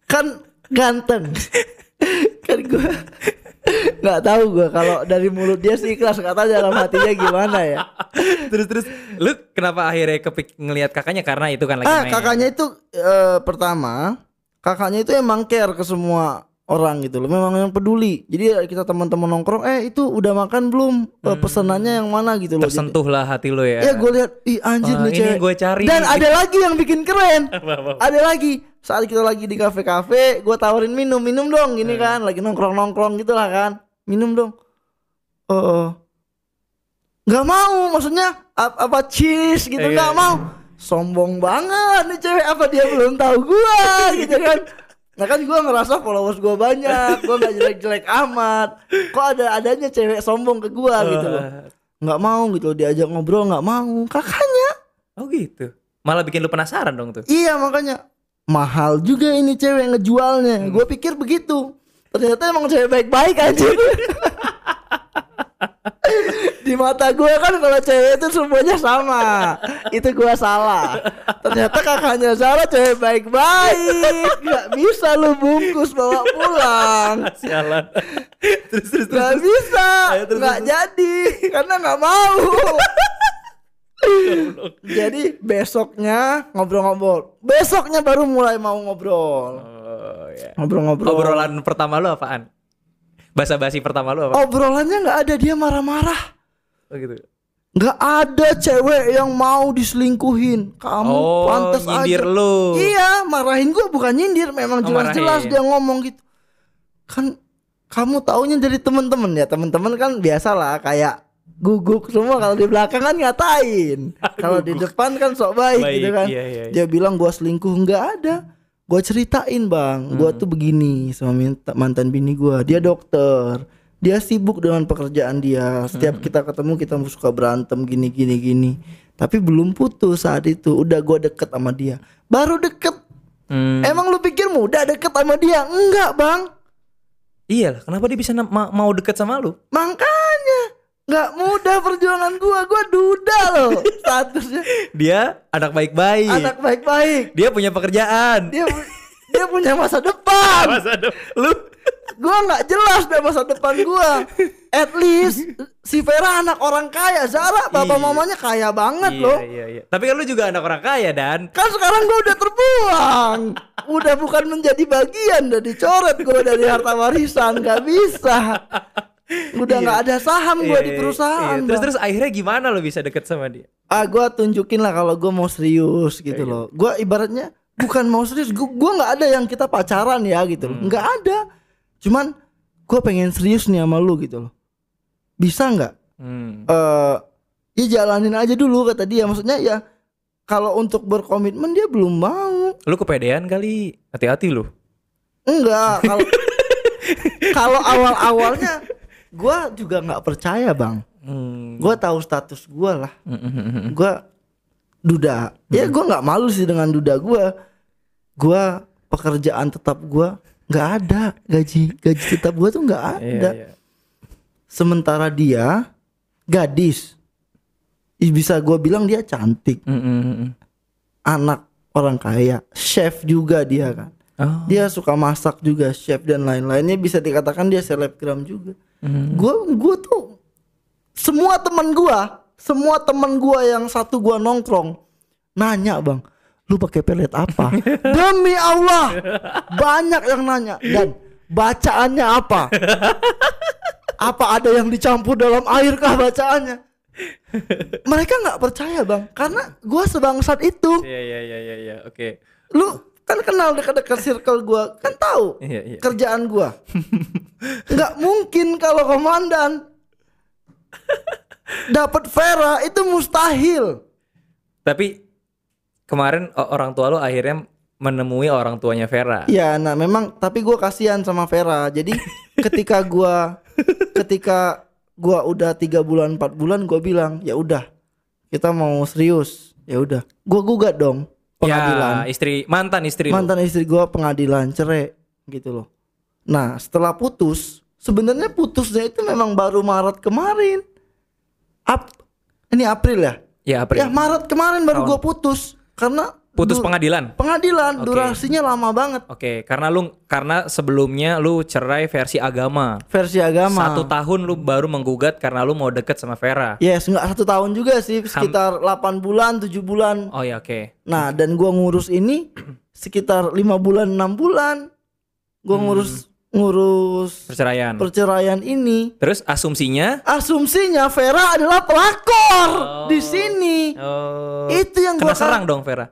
kan ganteng kan gue nggak tahu gue kalau dari mulut dia sih ikhlas kata dalam hatinya gimana ya terus terus lu kenapa akhirnya kepik ngelihat kakaknya karena itu kan lagi ah main. kakaknya itu eh, pertama kakaknya itu emang care ke semua orang gitu loh memang yang peduli. Jadi kita teman-teman nongkrong eh itu udah makan belum? Eh, pesanannya yang mana? gitu loh Tersentuh lah hati lu ya. ya gue lihat ih anjir Wah, nih cewek. gue cari. dan ada lagi yang bikin keren. Ada lagi saat kita lagi di kafe-kafe gue tawarin minum minum dong Eh. gini kan lagi nongkrong nongkrong gitu lah kan. Minum dong. Oh. Nggak mau maksudnya ap- apa cheese gitu Iya, nggak mau sombong banget nih cewek apa dia belum tahu gua gitu kan nah kan gua ngerasa followers gua banyak gua nggak jelek-jelek amat kok ada adanya cewek sombong ke gua gitu loh nggak mau gitu diajak ngobrol nggak mau kakaknya Oh gitu. Malah bikin lu penasaran dong tuh. Iya makanya mahal juga ini cewek ngejualnya. Gue pikir begitu. Ternyata emang cewek baik-baik aja. di mata gue kan kalau cewek itu semuanya sama. Itu gue salah. Ternyata kakaknya Zara cewek baik-baik. Nggak bisa lu bungkus bawa pulang. Sialan. terus terus terus. nggak bisa. Ayo, terus, nggak jadi karena nggak mau. Jadi besoknya ngobrol-ngobrol. Besoknya baru mulai mau ngobrol. Oh, ya. ngobrol-ngobrol. Obrolan pertama lu apaan? Basa-basi pertama lu apa? obrolannya nggak ada dia marah-marah. Oh, gitu. nggak ada cewek yang mau diselingkuhin. Kamu Oh, pantas nyindir aja. lu. iya marahin gua bukan nyindir. Memang Oh, jelas-jelas marahin. dia ngomong gitu. Kan kamu taunya dari teman-teman ya teman-teman kan biasalah kayak guguk semua. Kalau di belakang kan ngatain. Kalau di depan kan sok baik, Baik, gitu kan. iya, iya, iya. dia bilang gua selingkuh. Nggak ada gua ceritain bang. Gua Hmm. tuh begini sama minta- mantan bini gua. Dia dokter. Dia sibuk dengan pekerjaan dia. Hmm. setiap kita ketemu kita suka berantem gini gini gini. Tapi belum putus saat itu. Udah gua deket sama dia. Baru deket. Hmm. emang lu pikir mudah deket sama dia? Enggak bang. Iya lah, kenapa dia bisa ma- mau deket sama lu? Makanya nggak mudah perjuangan gua, gua duda loh statusnya. Dia anak baik-baik. Anak baik-baik. Dia punya pekerjaan. Dia dia punya masa depan. Masa de- lu Gua nggak jelas deh masa depan gua. At least si Vera anak orang kaya, Zara bapak Iya. mamanya kaya banget iya, loh. iya, iya. Tapi kan lu juga anak orang kaya dan Kan sekarang gua udah terbuang. Udah bukan menjadi bagian, udah dicoret gua dari harta warisan, nggak bisa. Udah nggak ada saham gua Iya, di iya, perusahaan. iya. Terus Bang. terus akhirnya gimana lu bisa deket sama dia? ah gue tunjukin lah kalau gue mau serius gitu Iya, loh gue ibaratnya bukan mau serius gue gua nggak ada yang kita pacaran ya gitu Hmm. loh nggak ada cuman gue pengen serius nih sama lu gitu loh bisa nggak Hmm. eh ya jalanin aja dulu kata dia maksudnya ya kalau untuk berkomitmen dia belum mau Lu kepedean kali. Hati-hati lu. enggak kalau kalau awal awalnya gue juga nggak percaya bang. Hmm. gue tahu status gue lah. Hmm, gua duda. Ya gua nggak malu sih dengan duda gua. Gua pekerjaan tetap gua nggak ada. Gaji gaji tetap gua tuh nggak Iya, ada. iya. sementara dia gadis. Bisa gua bilang dia cantik. Hmm, hmm. anak orang kaya. Chef juga dia kan Oh. dia suka masak juga chef dan lain-lainnya bisa dikatakan dia selebgram juga Hmm. gua gua tuh semua teman gua semua teman gua yang satu gua nongkrong nanya bang lu pakai pelet apa demi Allah banyak yang nanya dan bacaannya apa apa ada yang dicampur dalam air kah bacaannya mereka nggak percaya bang karena gua sebangsat itu Iya iya iya iya iya. Oke. lu kan kenal dekat-dekat circle gua kan tahu Iya iya. kerjaan gua. Nggak mungkin kalau komandan dapat Vera itu mustahil. Tapi kemarin orang tua lu akhirnya menemui orang tuanya Vera. ya nah memang tapi gua kasihan sama Vera. Jadi ketika gua ketika gua udah tiga bulan empat bulan gua bilang ya udah kita mau serius. Ya udah gua gugat dong pengadilan. Ya, istri mantan istri mantan istri gua pengadilan cerai gitu loh. Nah setelah putus sebenarnya putusnya itu memang baru Maret kemarin. Ap ini April ya? Ya, April. ya Maret kemarin baru gua putus. Karena Putus du- pengadilan. pengadilan Oke. durasinya lama banget Oke, karena lu karena sebelumnya lu cerai versi agama. versi agama Satu tahun lu baru menggugat karena lu mau deket sama Vera. yes nggak satu tahun juga sih sekitar 8 bulan 7 bulan Oh ya oke. nah dan gua ngurus ini sekitar lima bulan enam bulan gua ngurus ngurus Perceraian. perceraian ini Terus asumsinya asumsinya Vera adalah pelakor di sini. oh, Itu yang kena gua serang dong Vera.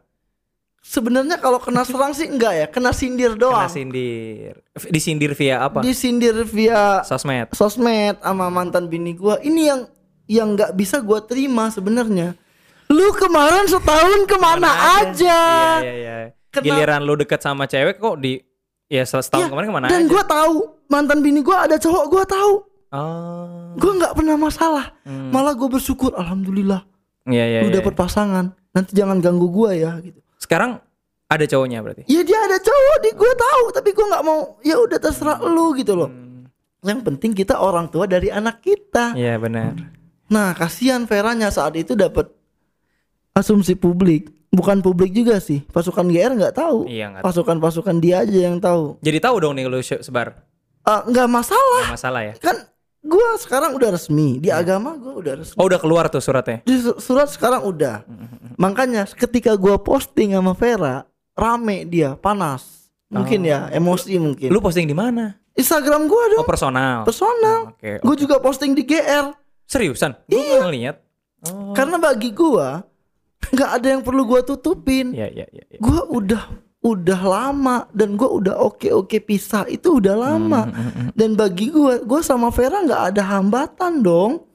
Sebenarnya kalau kena serang sih enggak ya, kena sindir Kena doang. sindir. Disindir via apa? Disindir via Sosmed. sosmed sama mantan bini gua. Ini yang yang nggak bisa gua terima sebenarnya. Lu kemarin setahun ke mana aja? Iya, iya, iya. Kena- Giliran lu deket sama cewek kok di ya setahun Iya, kemarin ke mana Dan aja? gua tahu mantan bini gua ada cowok gua tahu. Oh. Gua nggak pernah masalah. Hmm. Malah gua bersyukur alhamdulillah Iya, iya, lu iya. dapet pasangan. Nanti jangan ganggu gua ya gitu. Sekarang ada cowoknya berarti. Ya dia ada cowok di gue tahu tapi gue nggak mau ya udah terserah lu gitu loh. Hmm. yang penting kita orang tua dari anak kita Iya benar. nah kasihan Veranya saat itu dapat asumsi publik bukan publik juga sih pasukan GR nggak tahu Iya, nggak tahu. pasukan-pasukan dia aja yang tahu Jadi tahu dong nih lu se- sebar. Ah, nggak masalah Nggak masalah ya. kan gua sekarang udah resmi di agama gua udah resmi Oh udah keluar tuh suratnya. di su- surat sekarang udah makanya ketika gua posting sama Vera rame dia panas mungkin ya emosi mungkin Lu posting di mana? Instagram gua dong Oh personal. personal Oke. gue juga posting di GR Seriusan? Gue Iya. ngeliat. Oh. karena bagi gua nggak ada yang perlu gua tutupin Iya iya iya. iya. gua udah udah lama dan gua udah oke oke pisah itu udah lama. Dan bagi gua gua sama Vera nggak ada hambatan dong.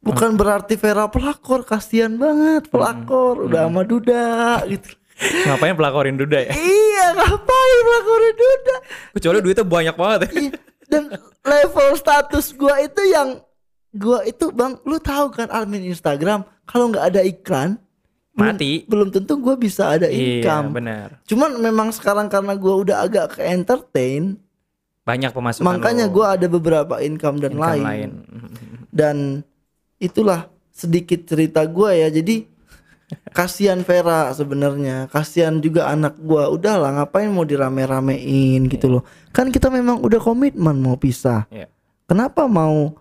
Bukan berarti Vera pelakor kasihan banget pelakor udah sama Duda gitu. Ngapain pelakorin Duda ya? iya ngapain pelakorin Duda? Kecuali duitnya banyak banget ya. Iya, dan level status gua itu yang gua itu bang lu tahu kan admin Instagram kalau nggak ada iklan Mati. belum tentu gua bisa ada Iya income benar. cuman memang sekarang karena gua udah agak ke entertain Banyak pemasukan makanya gua ada beberapa income dan Income lain. lain. dan itulah sedikit cerita gua ya jadi kasihan Vera sebenarnya kasihan juga anak gua udahlah ngapain mau dirame-ramein gitu loh kan kita memang udah komitmen mau pisah Iya. kenapa mau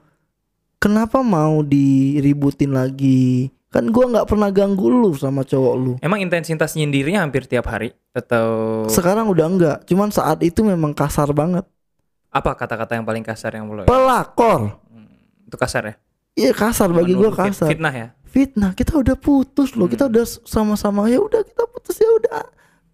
kenapa mau diributin lagi kan gua nggak pernah ganggu lu sama cowok lu. Emang intensitas nyindirnya hampir tiap hari atau? Sekarang udah enggak cuman saat itu memang kasar banget. Apa kata-kata yang paling kasar yang lo pelakor. Itu kasar ya? iya kasar bagi gua Menuduh fit- kasar. Fitnah ya. fitnah kita udah putus loh kita udah sama-sama ya udah kita putus ya udah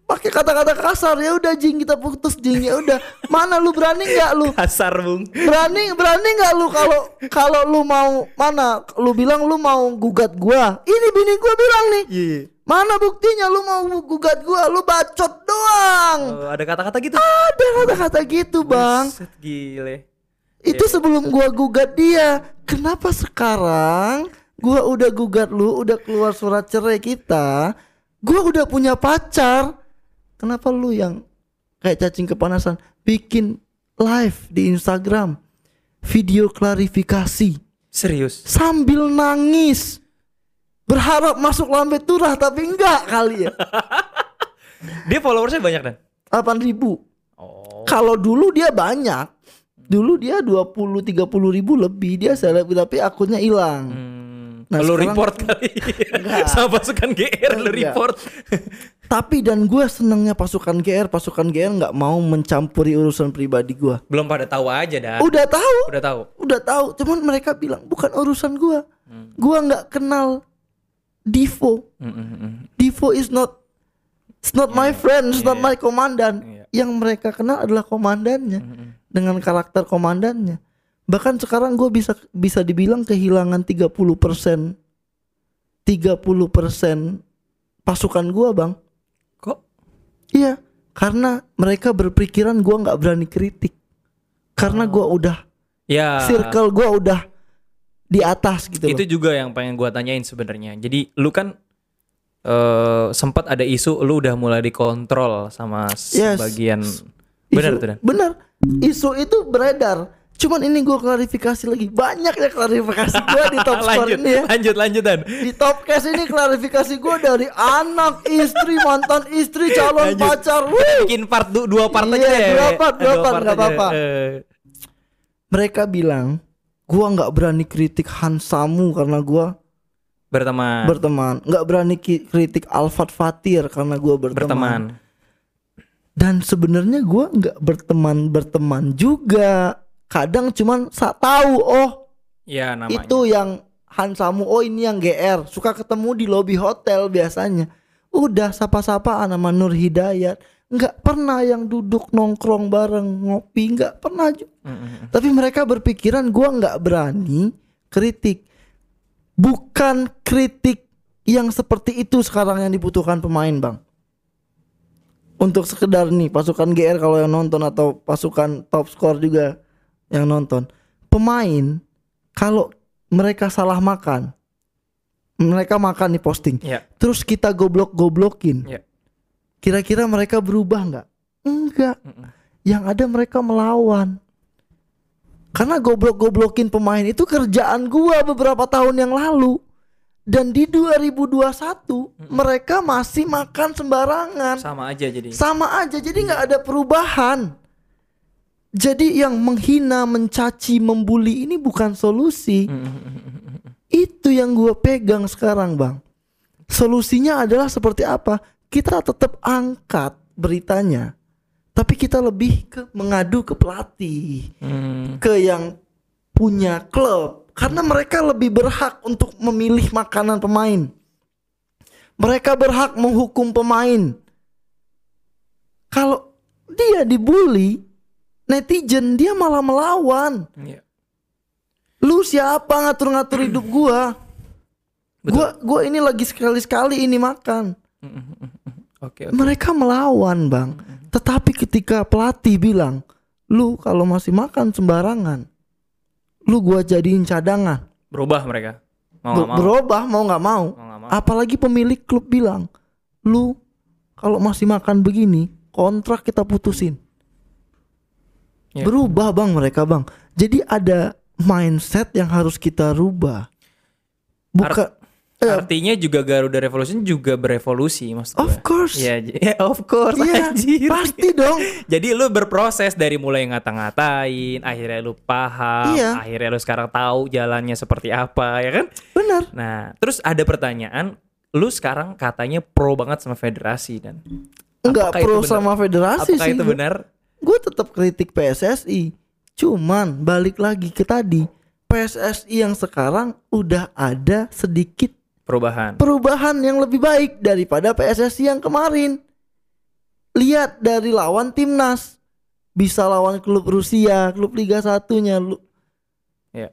pakai kata-kata kasar ya udah jing kita putus jing ya udah. Mana lu berani nggak lu? Kasar bung. berani berani nggak lu kalau kalau lu mau mana lu bilang lu mau gugat gua. Ini bini gua bilang nih. Iya. mana buktinya lu mau gugat gua? Lu bacot doang. Oh, ada kata-kata gitu. ada kata-kata gitu bang. Buset, gile. itu sebelum gua gugat dia. Kenapa sekarang gua udah gugat lu udah keluar surat cerai kita gua udah punya pacar kenapa lu yang kayak cacing kepanasan bikin live di Instagram video klarifikasi Serius. sambil nangis berharap masuk lambe turah tapi enggak kali ya Dia followersnya banyak dan. 8000 ribu Oh. Kalau dulu dia banyak. Dulu dia 20 30 ribu lebih dia seleb tapi akunnya hilang. Hmm. Nah, sekarang- report kali. Enggak. Sama pasukan GR Enggak. report. Tapi dan gue senengnya pasukan GR, pasukan GR nggak mau mencampuri urusan pribadi gue. Belum pada tahu aja dah. Udah tahu, Udah tahu. udah tahu. Cuman mereka bilang bukan urusan gue. Hmm. Gua nggak kenal Divo. Mm, mm, mm. Divo is not, it's not my friend, it's not Iya. my komandan. Iya. Yang mereka kenal adalah komandannya dengan karakter komandannya. Bahkan sekarang gue bisa bisa dibilang kehilangan 30 persen, 30 persen pasukan gua bang. Kok? Iya, karena mereka berpikiran gua nggak berani kritik. Karena gua udah Ya. circle gua udah di atas gitu itu loh. juga yang pengen gua tanyain sebenarnya. Jadi lu kan eh sempat ada isu lu udah mulai dikontrol sama Yes. sebagian benar tuh dan. Bener. Isu itu beredar. Cuman ini gua klarifikasi lagi. Banyak ya klarifikasi gua di top score lanjut, ini ya. lanjut, lanjut dan. Di top cast ini klarifikasi gua dari anak, istri, mantan istri, calon Lanjut. pacar. Wuh. Bikin part du- dua part Iya, aja ya. dua part, dua part, nggak aja. apa-apa. Eh, Mereka bilang gua nggak berani kritik Hansamu karena gua berteman. berteman nggak berani kritik Alfat Fatir karena gua berteman, berteman. dan sebenarnya gua nggak berteman berteman juga kadang cuman sa tahu oh Ya namanya. itu yang Hansamu oh ini yang GR suka ketemu di lobi hotel biasanya. Udah sapa-sapaan sama Nur Hidayat. Nggak pernah yang duduk nongkrong bareng ngopi nggak pernah ju- Mm, mm, mm. tapi mereka berpikiran gua nggak berani kritik. Bukan kritik yang seperti itu sekarang yang dibutuhkan pemain bang. Untuk sekedar nih pasukan GR kalau yang nonton atau pasukan top score juga yang nonton pemain kalau mereka salah makan mereka makan nih posting Ya. terus kita goblok goblokin Ya. kira-kira mereka berubah nggak enggak Mm, mm. yang ada mereka melawan Karena goblok-goblokin pemain itu kerjaan gua beberapa tahun yang lalu. Dan di 2021 mereka masih makan sembarangan. Sama aja jadi. Sama aja, jadi nggak ada perubahan. Jadi yang menghina, mencaci, membuli ini bukan solusi. Itu yang gue pegang sekarang, bang. Solusinya adalah seperti apa? Kita tetap angkat beritanya, tapi kita lebih ke mengadu ke pelatih, Hmm. ke yang punya klub, karena mereka lebih berhak untuk memilih makanan pemain. Mereka berhak menghukum pemain. Kalau dia dibully, netizen dia malah melawan. Iya. Lu siapa ngatur-ngatur hidup gua? Gua gua ini lagi sekali-sekali ini makan. Oke. oke. Mereka melawan, Bang. Tetapi ketika pelatih bilang, "Lu kalau masih makan sembarangan, lu gua jadiin cadangan." Berubah mereka. Mau Ber- nggak mau. Berubah mau nggak mau. Mau mau. Apalagi pemilik klub bilang, "Lu kalau masih makan begini, kontrak kita putusin." Ya. Berubah, Bang, mereka, Bang. Jadi ada mindset yang harus kita rubah. Bukan eh, Artinya juga Garuda Revolution juga berevolusi maksud Of gue. course. Ya, of course. Iya, anjir. pasti dong. Jadi lu berproses dari mulai ngata-ngatain, akhirnya lu paham, Iya. akhirnya lu sekarang tahu jalannya seperti apa, ya kan? Benar. Nah, terus ada pertanyaan, lu sekarang katanya pro banget sama federasi dan Enggak Apakah pro sama federasi apakah sih. itu benar? Gue tetap kritik PSSI. Cuman balik lagi ke tadi, PSSI yang sekarang udah ada sedikit Perubahan. perubahan yang lebih baik daripada PSSI yang kemarin. Lihat dari lawan timnas, bisa lawan klub Rusia, klub Liga satunya, lu Ya.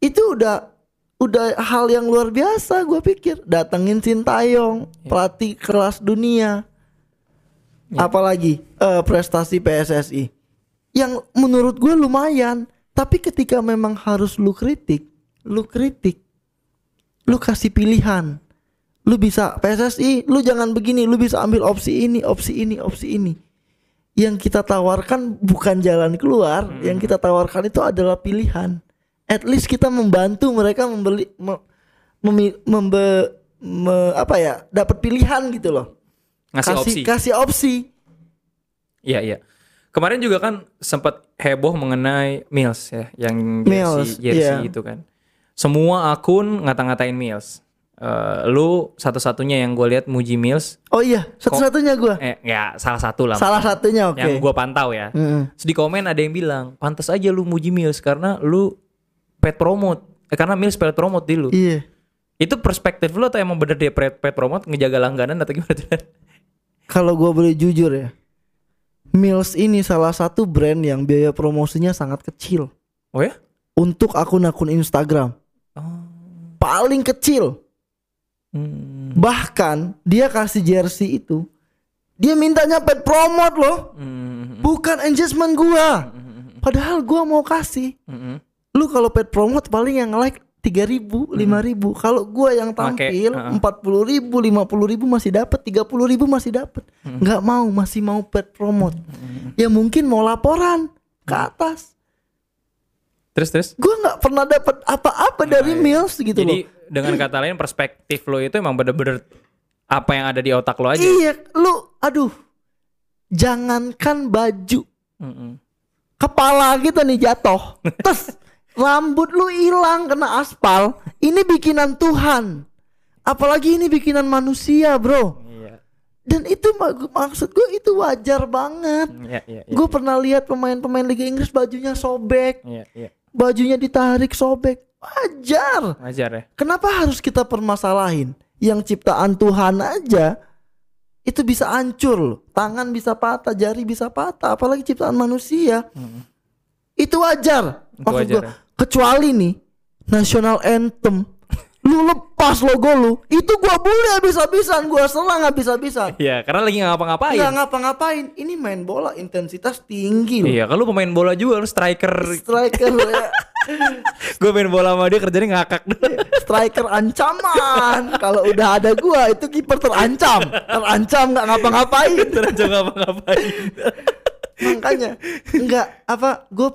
itu udah udah hal yang luar biasa gue pikir datengin Sintayong pelatih kelas dunia apalagi eh, prestasi PSSI yang menurut gue lumayan tapi ketika memang harus lu kritik lu kritik lu kasih pilihan. Lu bisa PSSI lu jangan begini lu bisa ambil opsi ini opsi ini opsi ini. Yang kita tawarkan bukan jalan keluar yang kita tawarkan itu adalah pilihan. At least kita membantu mereka membeli me- memi- membe- me- apa ya dapat pilihan gitu loh Ngasih kasih opsi. kasih opsi Iya, iya. Kemarin juga kan sempat heboh mengenai Mills ya, yang Mills, jersey, jersey iya. itu kan. Semua akun ngata-ngatain Mills. Eh, lu satu-satunya yang gue lihat muji Mills, oh iya satu-satunya gua eh ya salah satu lah. salah satunya oke Yang gue pantau ya. Mm-mm. Terus di komen ada yang bilang, pantas aja lu muji Mills karena lu pet promote. Eh, karena Mills pet promote di lu. iya Itu perspektif lu atau emang bener dia pet, pet promote ngejaga langganan atau gimana? Kalau gua boleh jujur ya Mills ini salah satu brand yang biaya promosinya sangat kecil oh ya? untuk akun-akun Instagram Oh. paling kecil Hmm. bahkan dia kasih jersey itu dia mintanya pet promote loh Hmm. bukan engagement gua padahal gua mau kasih Hmm. lu kalau pet promote paling yang like tiga ribu lima ribu. Kalau gua yang tampil empat puluh ribu lima puluh ribu masih dapat tiga puluh ribu masih dapat nggak mau masih mau pet promote. Ya mungkin mau laporan ke atas. Terus terus? gua nggak pernah dapat apa-apa dari Mills gitu Nah, Jadi loh. dengan kata lain perspektif lo itu emang bener-bener apa yang ada di otak lo aja. iya lu aduh. Jangankan baju. Mm-mm. kepala kita nih jatuh. Terus rambut lu hilang kena aspal. Ini bikinan Tuhan. Apalagi ini bikinan manusia bro. Iya. dan itu mak- maksud gue itu wajar banget. Iya, iya, iya. gue pernah lihat pemain-pemain Liga Inggris bajunya sobek. Iya, iya. bajunya ditarik sobek. Wajar. Wajar ya. kenapa harus kita permasalahin? Yang ciptaan Tuhan aja itu bisa hancur loh. Tangan bisa patah jari bisa patah apalagi ciptaan manusia. Itu wajar. Itu maksud wajar gua, ya. Kecuali nih national anthem. Lu lepas logo lu. Itu gua bully habis-habisan gua serang habis-habisan. Iya, karena lagi ngapa-ngapain. nggak ngapa-ngapain. Ini main bola intensitas tinggi loh. Iya, kalau pemain bola juga lu striker. striker ya. Gue main bola sama dia kerjanya ngakak. Striker ancaman. Kalau udah ada gua itu kiper terancam. Terancam nggak ngapa-ngapain. Terus ngapa-ngapain. makanya nggak apa gue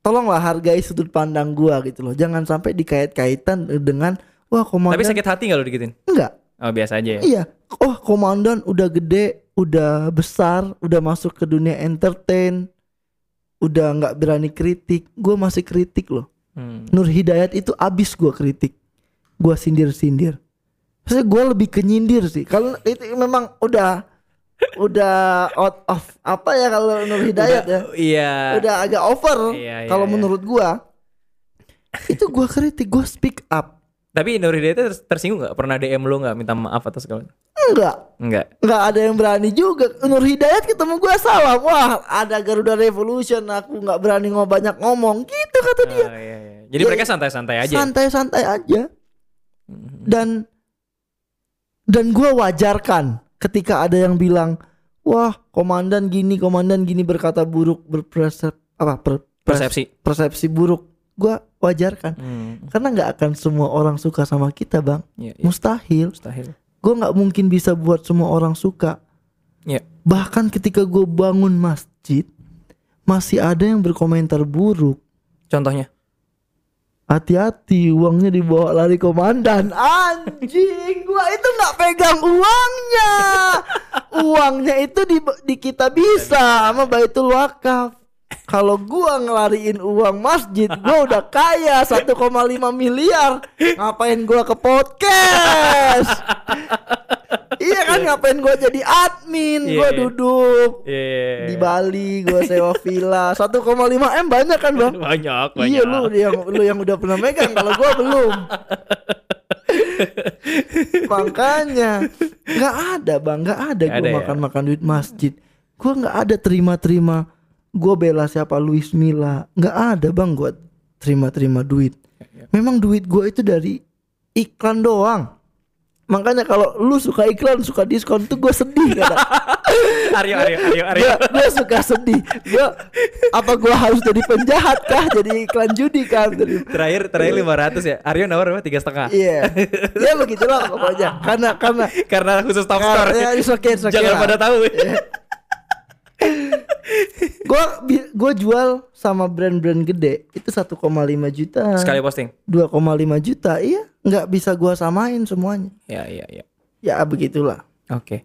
tolonglah hargai sudut pandang gua gitu loh. Jangan sampai dikait-kaitan dengan wah komandan Tapi sakit hati nggak lu digituin? enggak. Oh biasa aja ya. Iya. Oh, komandan udah gede, udah besar, udah masuk ke dunia entertain. Udah nggak berani kritik. Gua masih kritik loh. Hmm. Nur Hidayat itu abis gua kritik. Gua sindir-sindir. Maksudnya gua lebih ke nyindir sih. Kalau itu memang udah udah out of apa ya kalau Nur Hidayat ya. Iya. Udah agak over Iya, iya, kalau iya. menurut gua. Itu gua kritik, gua speak up. Tapi Nur Hidayat ter- tersinggung nggak? Pernah DM lu nggak minta maaf atau segala? Enggak. Enggak. nggak ada yang berani juga Nur Hidayat ketemu gua salam wah ada Garuda Revolution aku nggak berani ngomong banyak ngomong gitu kata dia Oh, iya, iya. Jadi Ya, mereka santai-santai aja. santai-santai aja dan dan gua wajarkan ketika ada yang bilang wah komandan gini komandan gini berkata buruk berpersep apa per- pers- Persepsi. persepsi buruk gua wajarkan Hmm. karena nggak akan semua orang suka sama kita bang Iya, iya. mustahil Mustahil. gua nggak mungkin bisa buat semua orang suka Iya. Bahkan ketika gue bangun masjid Masih ada yang berkomentar buruk Contohnya? Hati-hati uangnya dibawa lari komandan. Anjing Gua itu nggak pegang uangnya. Uangnya itu di, di kita bisa Sama Baitul Wakaf. Kalau gua ngelariin uang masjid Gua udah kaya 1,5 miliar. Ngapain gua ke podcast Iya kan ngapain gua jadi admin Iya, Gua iya. duduk Iya. di Bali gua sewa villa 1,5 M banyak kan bang Banyak, banyak. Iya lu yang lu yang udah pernah megang kalau gua belum. Makanya nggak ada bang, nggak ada ada ya? makan makan duit masjid. Gua nggak ada terima terima. Gua bela siapa Luis Milla, nggak ada bang gua terima terima duit. Memang duit gua itu dari iklan doang. Makanya kalau lu suka iklan suka diskon tuh gue sedih kadang. Aryo, Aryo, Aryo, Aryo. Gue gue suka sedih. Gue apa gue harus jadi penjahat kah? Jadi iklan judi kan? Jadi- Terakhir, terakhir 500 ya. Aryo nawar berapa? Tiga setengah. Iya, ya begitulah pokoknya. Karena karena Karena khusus top score. ya, it's okay, it's okay Jangan lah. pada tahu. Gue gue jual sama brand-brand gede itu 1,5 juta, Sekali posting. 2,5 juta. Iya, nggak bisa gue samain semuanya. Ya, iya, iya. Ya begitulah. Oke.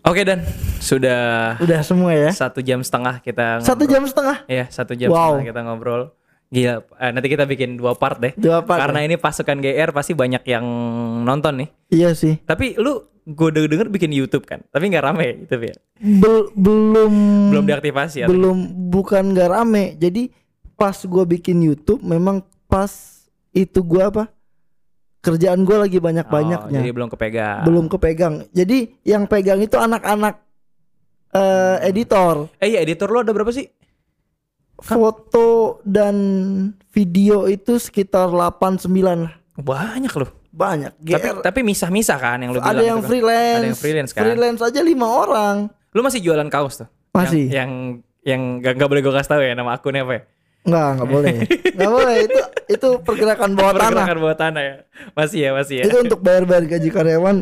Oke dan sudah Udah semua ya. satu jam setengah kita Satu ngobrol. jam setengah. Iya satu jam Wow. setengah kita ngobrol. Gila, eh, nanti kita bikin dua part deh. Dua part Karena ini pasukan GR pasti banyak yang nonton nih. Iya sih. Tapi lu gue denger, denger bikin YouTube kan, tapi nggak rame gitu ya. Bel- belum Belum diaktifasi ya. belum bukan gak rame jadi pas gua bikin YouTube memang pas itu gua apa kerjaan gua lagi banyak Oh, banyaknya jadi belum kepegang. belum kepegang jadi yang pegang itu anak-anak eh, editor Eh iya editor lu ada berapa sih? Foto dan video itu sekitar 8 9 lah Banyak loh. banyak Tapi GR tapi misah-misah kan yang lu ada bilang yang itu kan. freelance Ada yang freelance kan. freelance aja lima orang Lu masih jualan kaos tuh? Masih. Yang yang, yang gak, gak boleh gue kasih tahu ya nama akunnya apa ya? nggak nggak boleh nggak boleh itu itu pergerakan bawah tanah Pergerakan bawah tanah ya. Masih ya, masih ya. itu untuk bayar-bayar gaji karyawan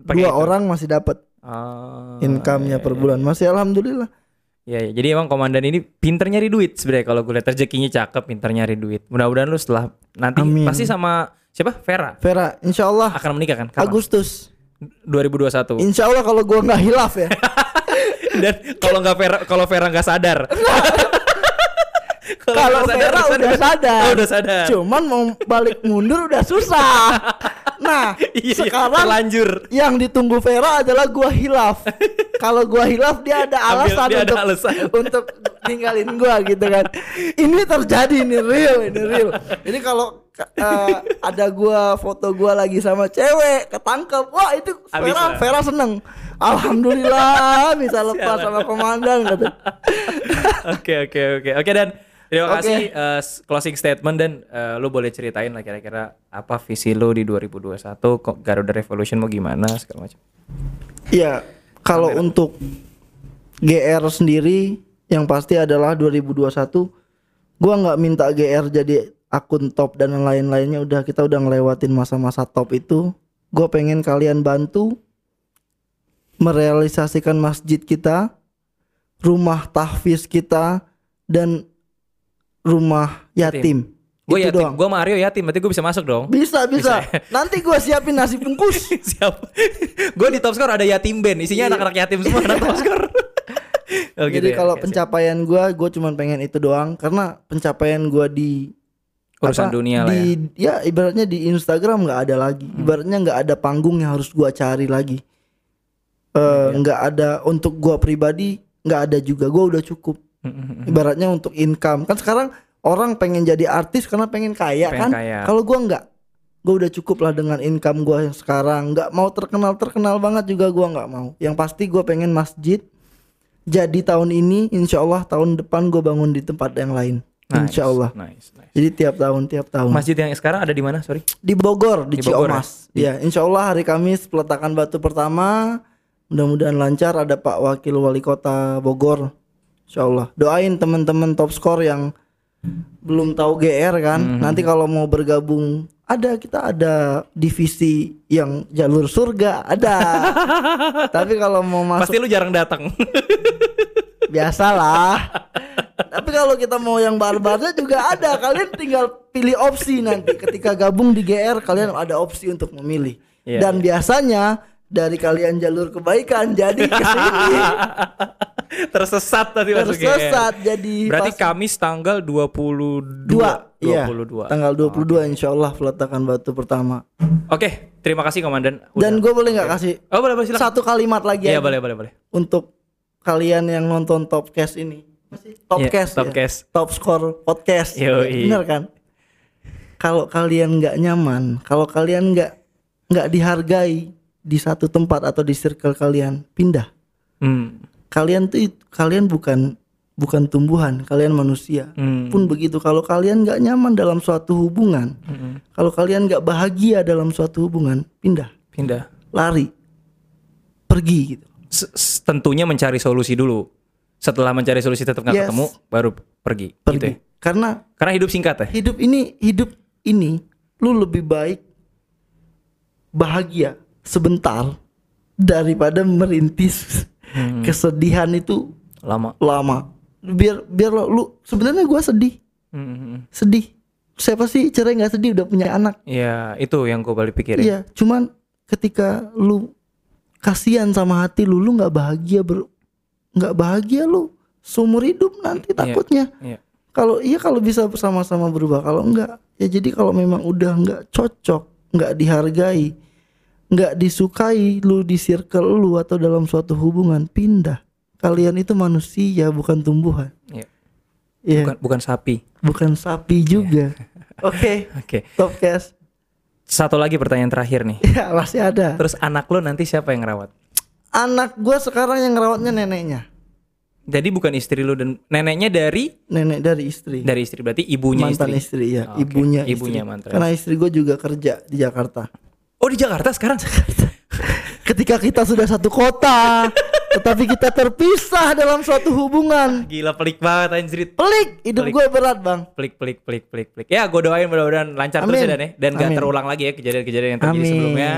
Pakai dua itu. orang masih dapat Oh, income-nya per bulan masih alhamdulillah Ya, ya, jadi emang komandan ini pinter nyari duit sebenarnya kalau gue lihat rezekinya cakep, pinter nyari duit. Mudah-mudahan lu setelah nanti Amin. pasti sama siapa? Vera Vera insya Allah akan menikah kan? Kapan? Agustus 2021. insya Allah kalau gua nggak hilaf ya Dan kalau nggak Vera kalau Vera nggak sadar. kalau Vera udah sadar Oh, udah sadar. cuman mau balik mundur udah susah nah Iya, iya, sekarang terlanjur. yang ditunggu Vera adalah gua hilaf kalau gua hilaf dia ada Ambil- alasan dia ada untuk alasan. untuk tinggalin gua gitu kan. Ini terjadi ini real ini real. Ini kalau eh, ada gua foto gua lagi sama cewek ketangkep wah itu Abis Vera lah. Vera seneng. Alhamdulillah bisa lepas sama komandan gitu Oke oke oke. Oke dan. Terima Oke. kasih eh, closing statement dan. Eh, lu boleh ceritain lah kira-kira apa visi lu di 2021 kok Garuda Revolution mau gimana segala macam. Ya, kalau untuk GR sendiri yang pasti adalah 2021 gua nggak minta GR jadi akun top dan lain-lainnya udah kita udah ngelewatin masa-masa top itu. Gue pengen kalian bantu merealisasikan masjid kita, rumah tahfiz kita dan rumah yatim. Gue doang. gue Mario yatim, berarti gue bisa masuk dong. Bisa, bisa. Nanti gua siapin nasi bungkus. Siap. gue di top score ada yatim band, isinya anak-anak yatim semua anak top score. oh, gitu Jadi ya. kalau siap. pencapaian gua, gua cuman pengen itu doang karena pencapaian gua di urusan apa, dunia lah di, ya. ya. ibaratnya di Instagram nggak ada lagi. Ibaratnya nggak ada panggung yang harus gua cari lagi. Eh Iya. nggak ada untuk gua pribadi nggak ada juga. Gua udah cukup. Mm-mm. Ibaratnya untuk income. Kan sekarang orang pengen jadi artis karena pengen kaya Pengen kan. Kalau gua nggak gue udah cukup lah dengan income gua yang sekarang. Nggak mau terkenal terkenal banget juga gua nggak mau. Yang pasti gua pengen masjid jadi tahun ini insya Allah tahun depan gue bangun di tempat yang lain. Nice, insya Allah. Nice, nice. jadi tiap tahun tiap tahun. Masjid yang sekarang ada di mana? Sorry. di Bogor di, Di Bogor Ciomas ya insya Allah hari Kamis peletakan batu pertama. Mudah-mudahan lancar. Ada Pak Wakil Wali Kota Bogor. Insya Allah. Doain teman-teman top score yang belum tahu GR kan. Mhm. nanti kalau mau bergabung ada kita ada divisi yang jalur surga ada. Tapi kalau mau masuk Pasti lu jarang datang. biasalah. Tapi kalau kita mau yang barbarnya juga ada. Kalian tinggal pilih opsi nanti. Ketika gabung di GR kalian ada opsi untuk memilih. Iya, dan biasanya dari kalian jalur kebaikan jadi ke sini Tersesat tadi masuk tersesat jadi Berarti pas- Kamis tanggal 22. dua iya 22. tanggal 22 insya Allah peletakan batu pertama Oke, terima kasih komandan. Udah. dan gue boleh nggak kasih Oh, boleh, boleh silakan. satu kalimat lagi Iya, aja boleh, boleh, boleh. untuk kalian yang nonton Topcast ini Topcast Iya, Topcast. ya? Top Score Podcast Yoi. bener kan kalau kalian nggak nyaman kalau kalian nggak nggak dihargai di satu tempat atau di circle kalian pindah Hmm. Kalian tuh kalian bukan bukan tumbuhan kalian manusia Hmm. pun begitu kalau kalian nggak nyaman dalam suatu hubungan Mm-mm. kalau kalian nggak bahagia dalam suatu hubungan pindah Pindah. lari pergi gitu S- tentunya mencari solusi dulu. Setelah mencari solusi tetap nggak Yes. ketemu, baru pergi. Gitu pergi ya. karena Karena hidup singkat ya. hidup ini hidup ini lu lebih baik bahagia sebentar daripada merintis Hmm. kesedihan itu Lama. lama biar biar lo lu sebenarnya gua sedih Hmm. sedih siapa sih cerai nggak sedih udah punya anak Ya, itu yang gue balik pikirin. iya cuman ketika lu kasihan sama hati lu lu nggak bahagia ber nggak bahagia lu seumur hidup nanti takutnya Iya. kalau iya kalau bisa bersama-sama berubah kalau enggak ya jadi kalau memang udah nggak cocok nggak dihargai nggak disukai lu di circle lu atau dalam suatu hubungan pindah kalian itu manusia bukan tumbuhan Iya. Iya, Bukan bukan sapi. bukan sapi juga oke Oke. Topcast Satu lagi pertanyaan terakhir nih. ya masih ada Terus anak lo nanti siapa yang ngerawat? anak gua sekarang yang ngerawatnya neneknya Jadi bukan istri lo dan neneknya dari nenek dari istri dari istri berarti ibunya mantan istri. istri, ya Oke, ibunya ibunya istri. mantan. karena istri gue juga kerja di Jakarta Oh di Jakarta sekarang? ketika kita sudah satu kota tetapi kita terpisah dalam suatu hubungan Gila pelik banget anjrit. pelik hidup gue berat bang Pelik pelik pelik pelik pelik. Ya gue doain mudah-mudahan lancar terus ya Amin. Dan ya. Dan gak Amin. terulang lagi ya kejadian-kejadian yang terjadi Amin. sebelumnya.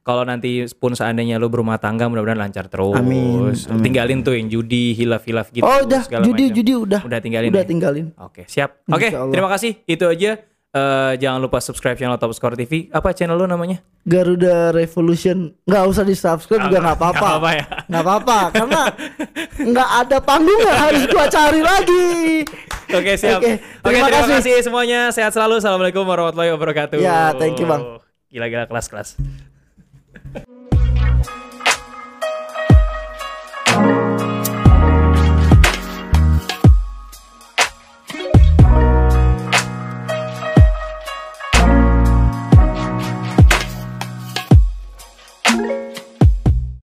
Kalau nanti pun seandainya lo berumah tangga mudah-mudahan lancar terus. Amin. Amin. Tinggalin tuh yang judi, hilaf-hilaf gitu. oh udah judi macam. judi udah Udah tinggalin udah ya? tinggalin Oke, siap. Oke, terima kasih. Itu aja. Eh, jangan lupa subscribe channel Top Score TV. Apa channel lo namanya? Garuda Revolution nggak usah di subscribe juga nggak apa-apa Nggak apa-apa ya. nggak apa-apa karena nggak ada panggung yang harus gua cari lagi Oke, siap. Oke, Oke, terima terima, kasih. kasih semuanya. Sehat selalu. Assalamualaikum warahmatullahi wabarakatuh. Ya, thank you, Bang. Gila-gila kelas-kelas.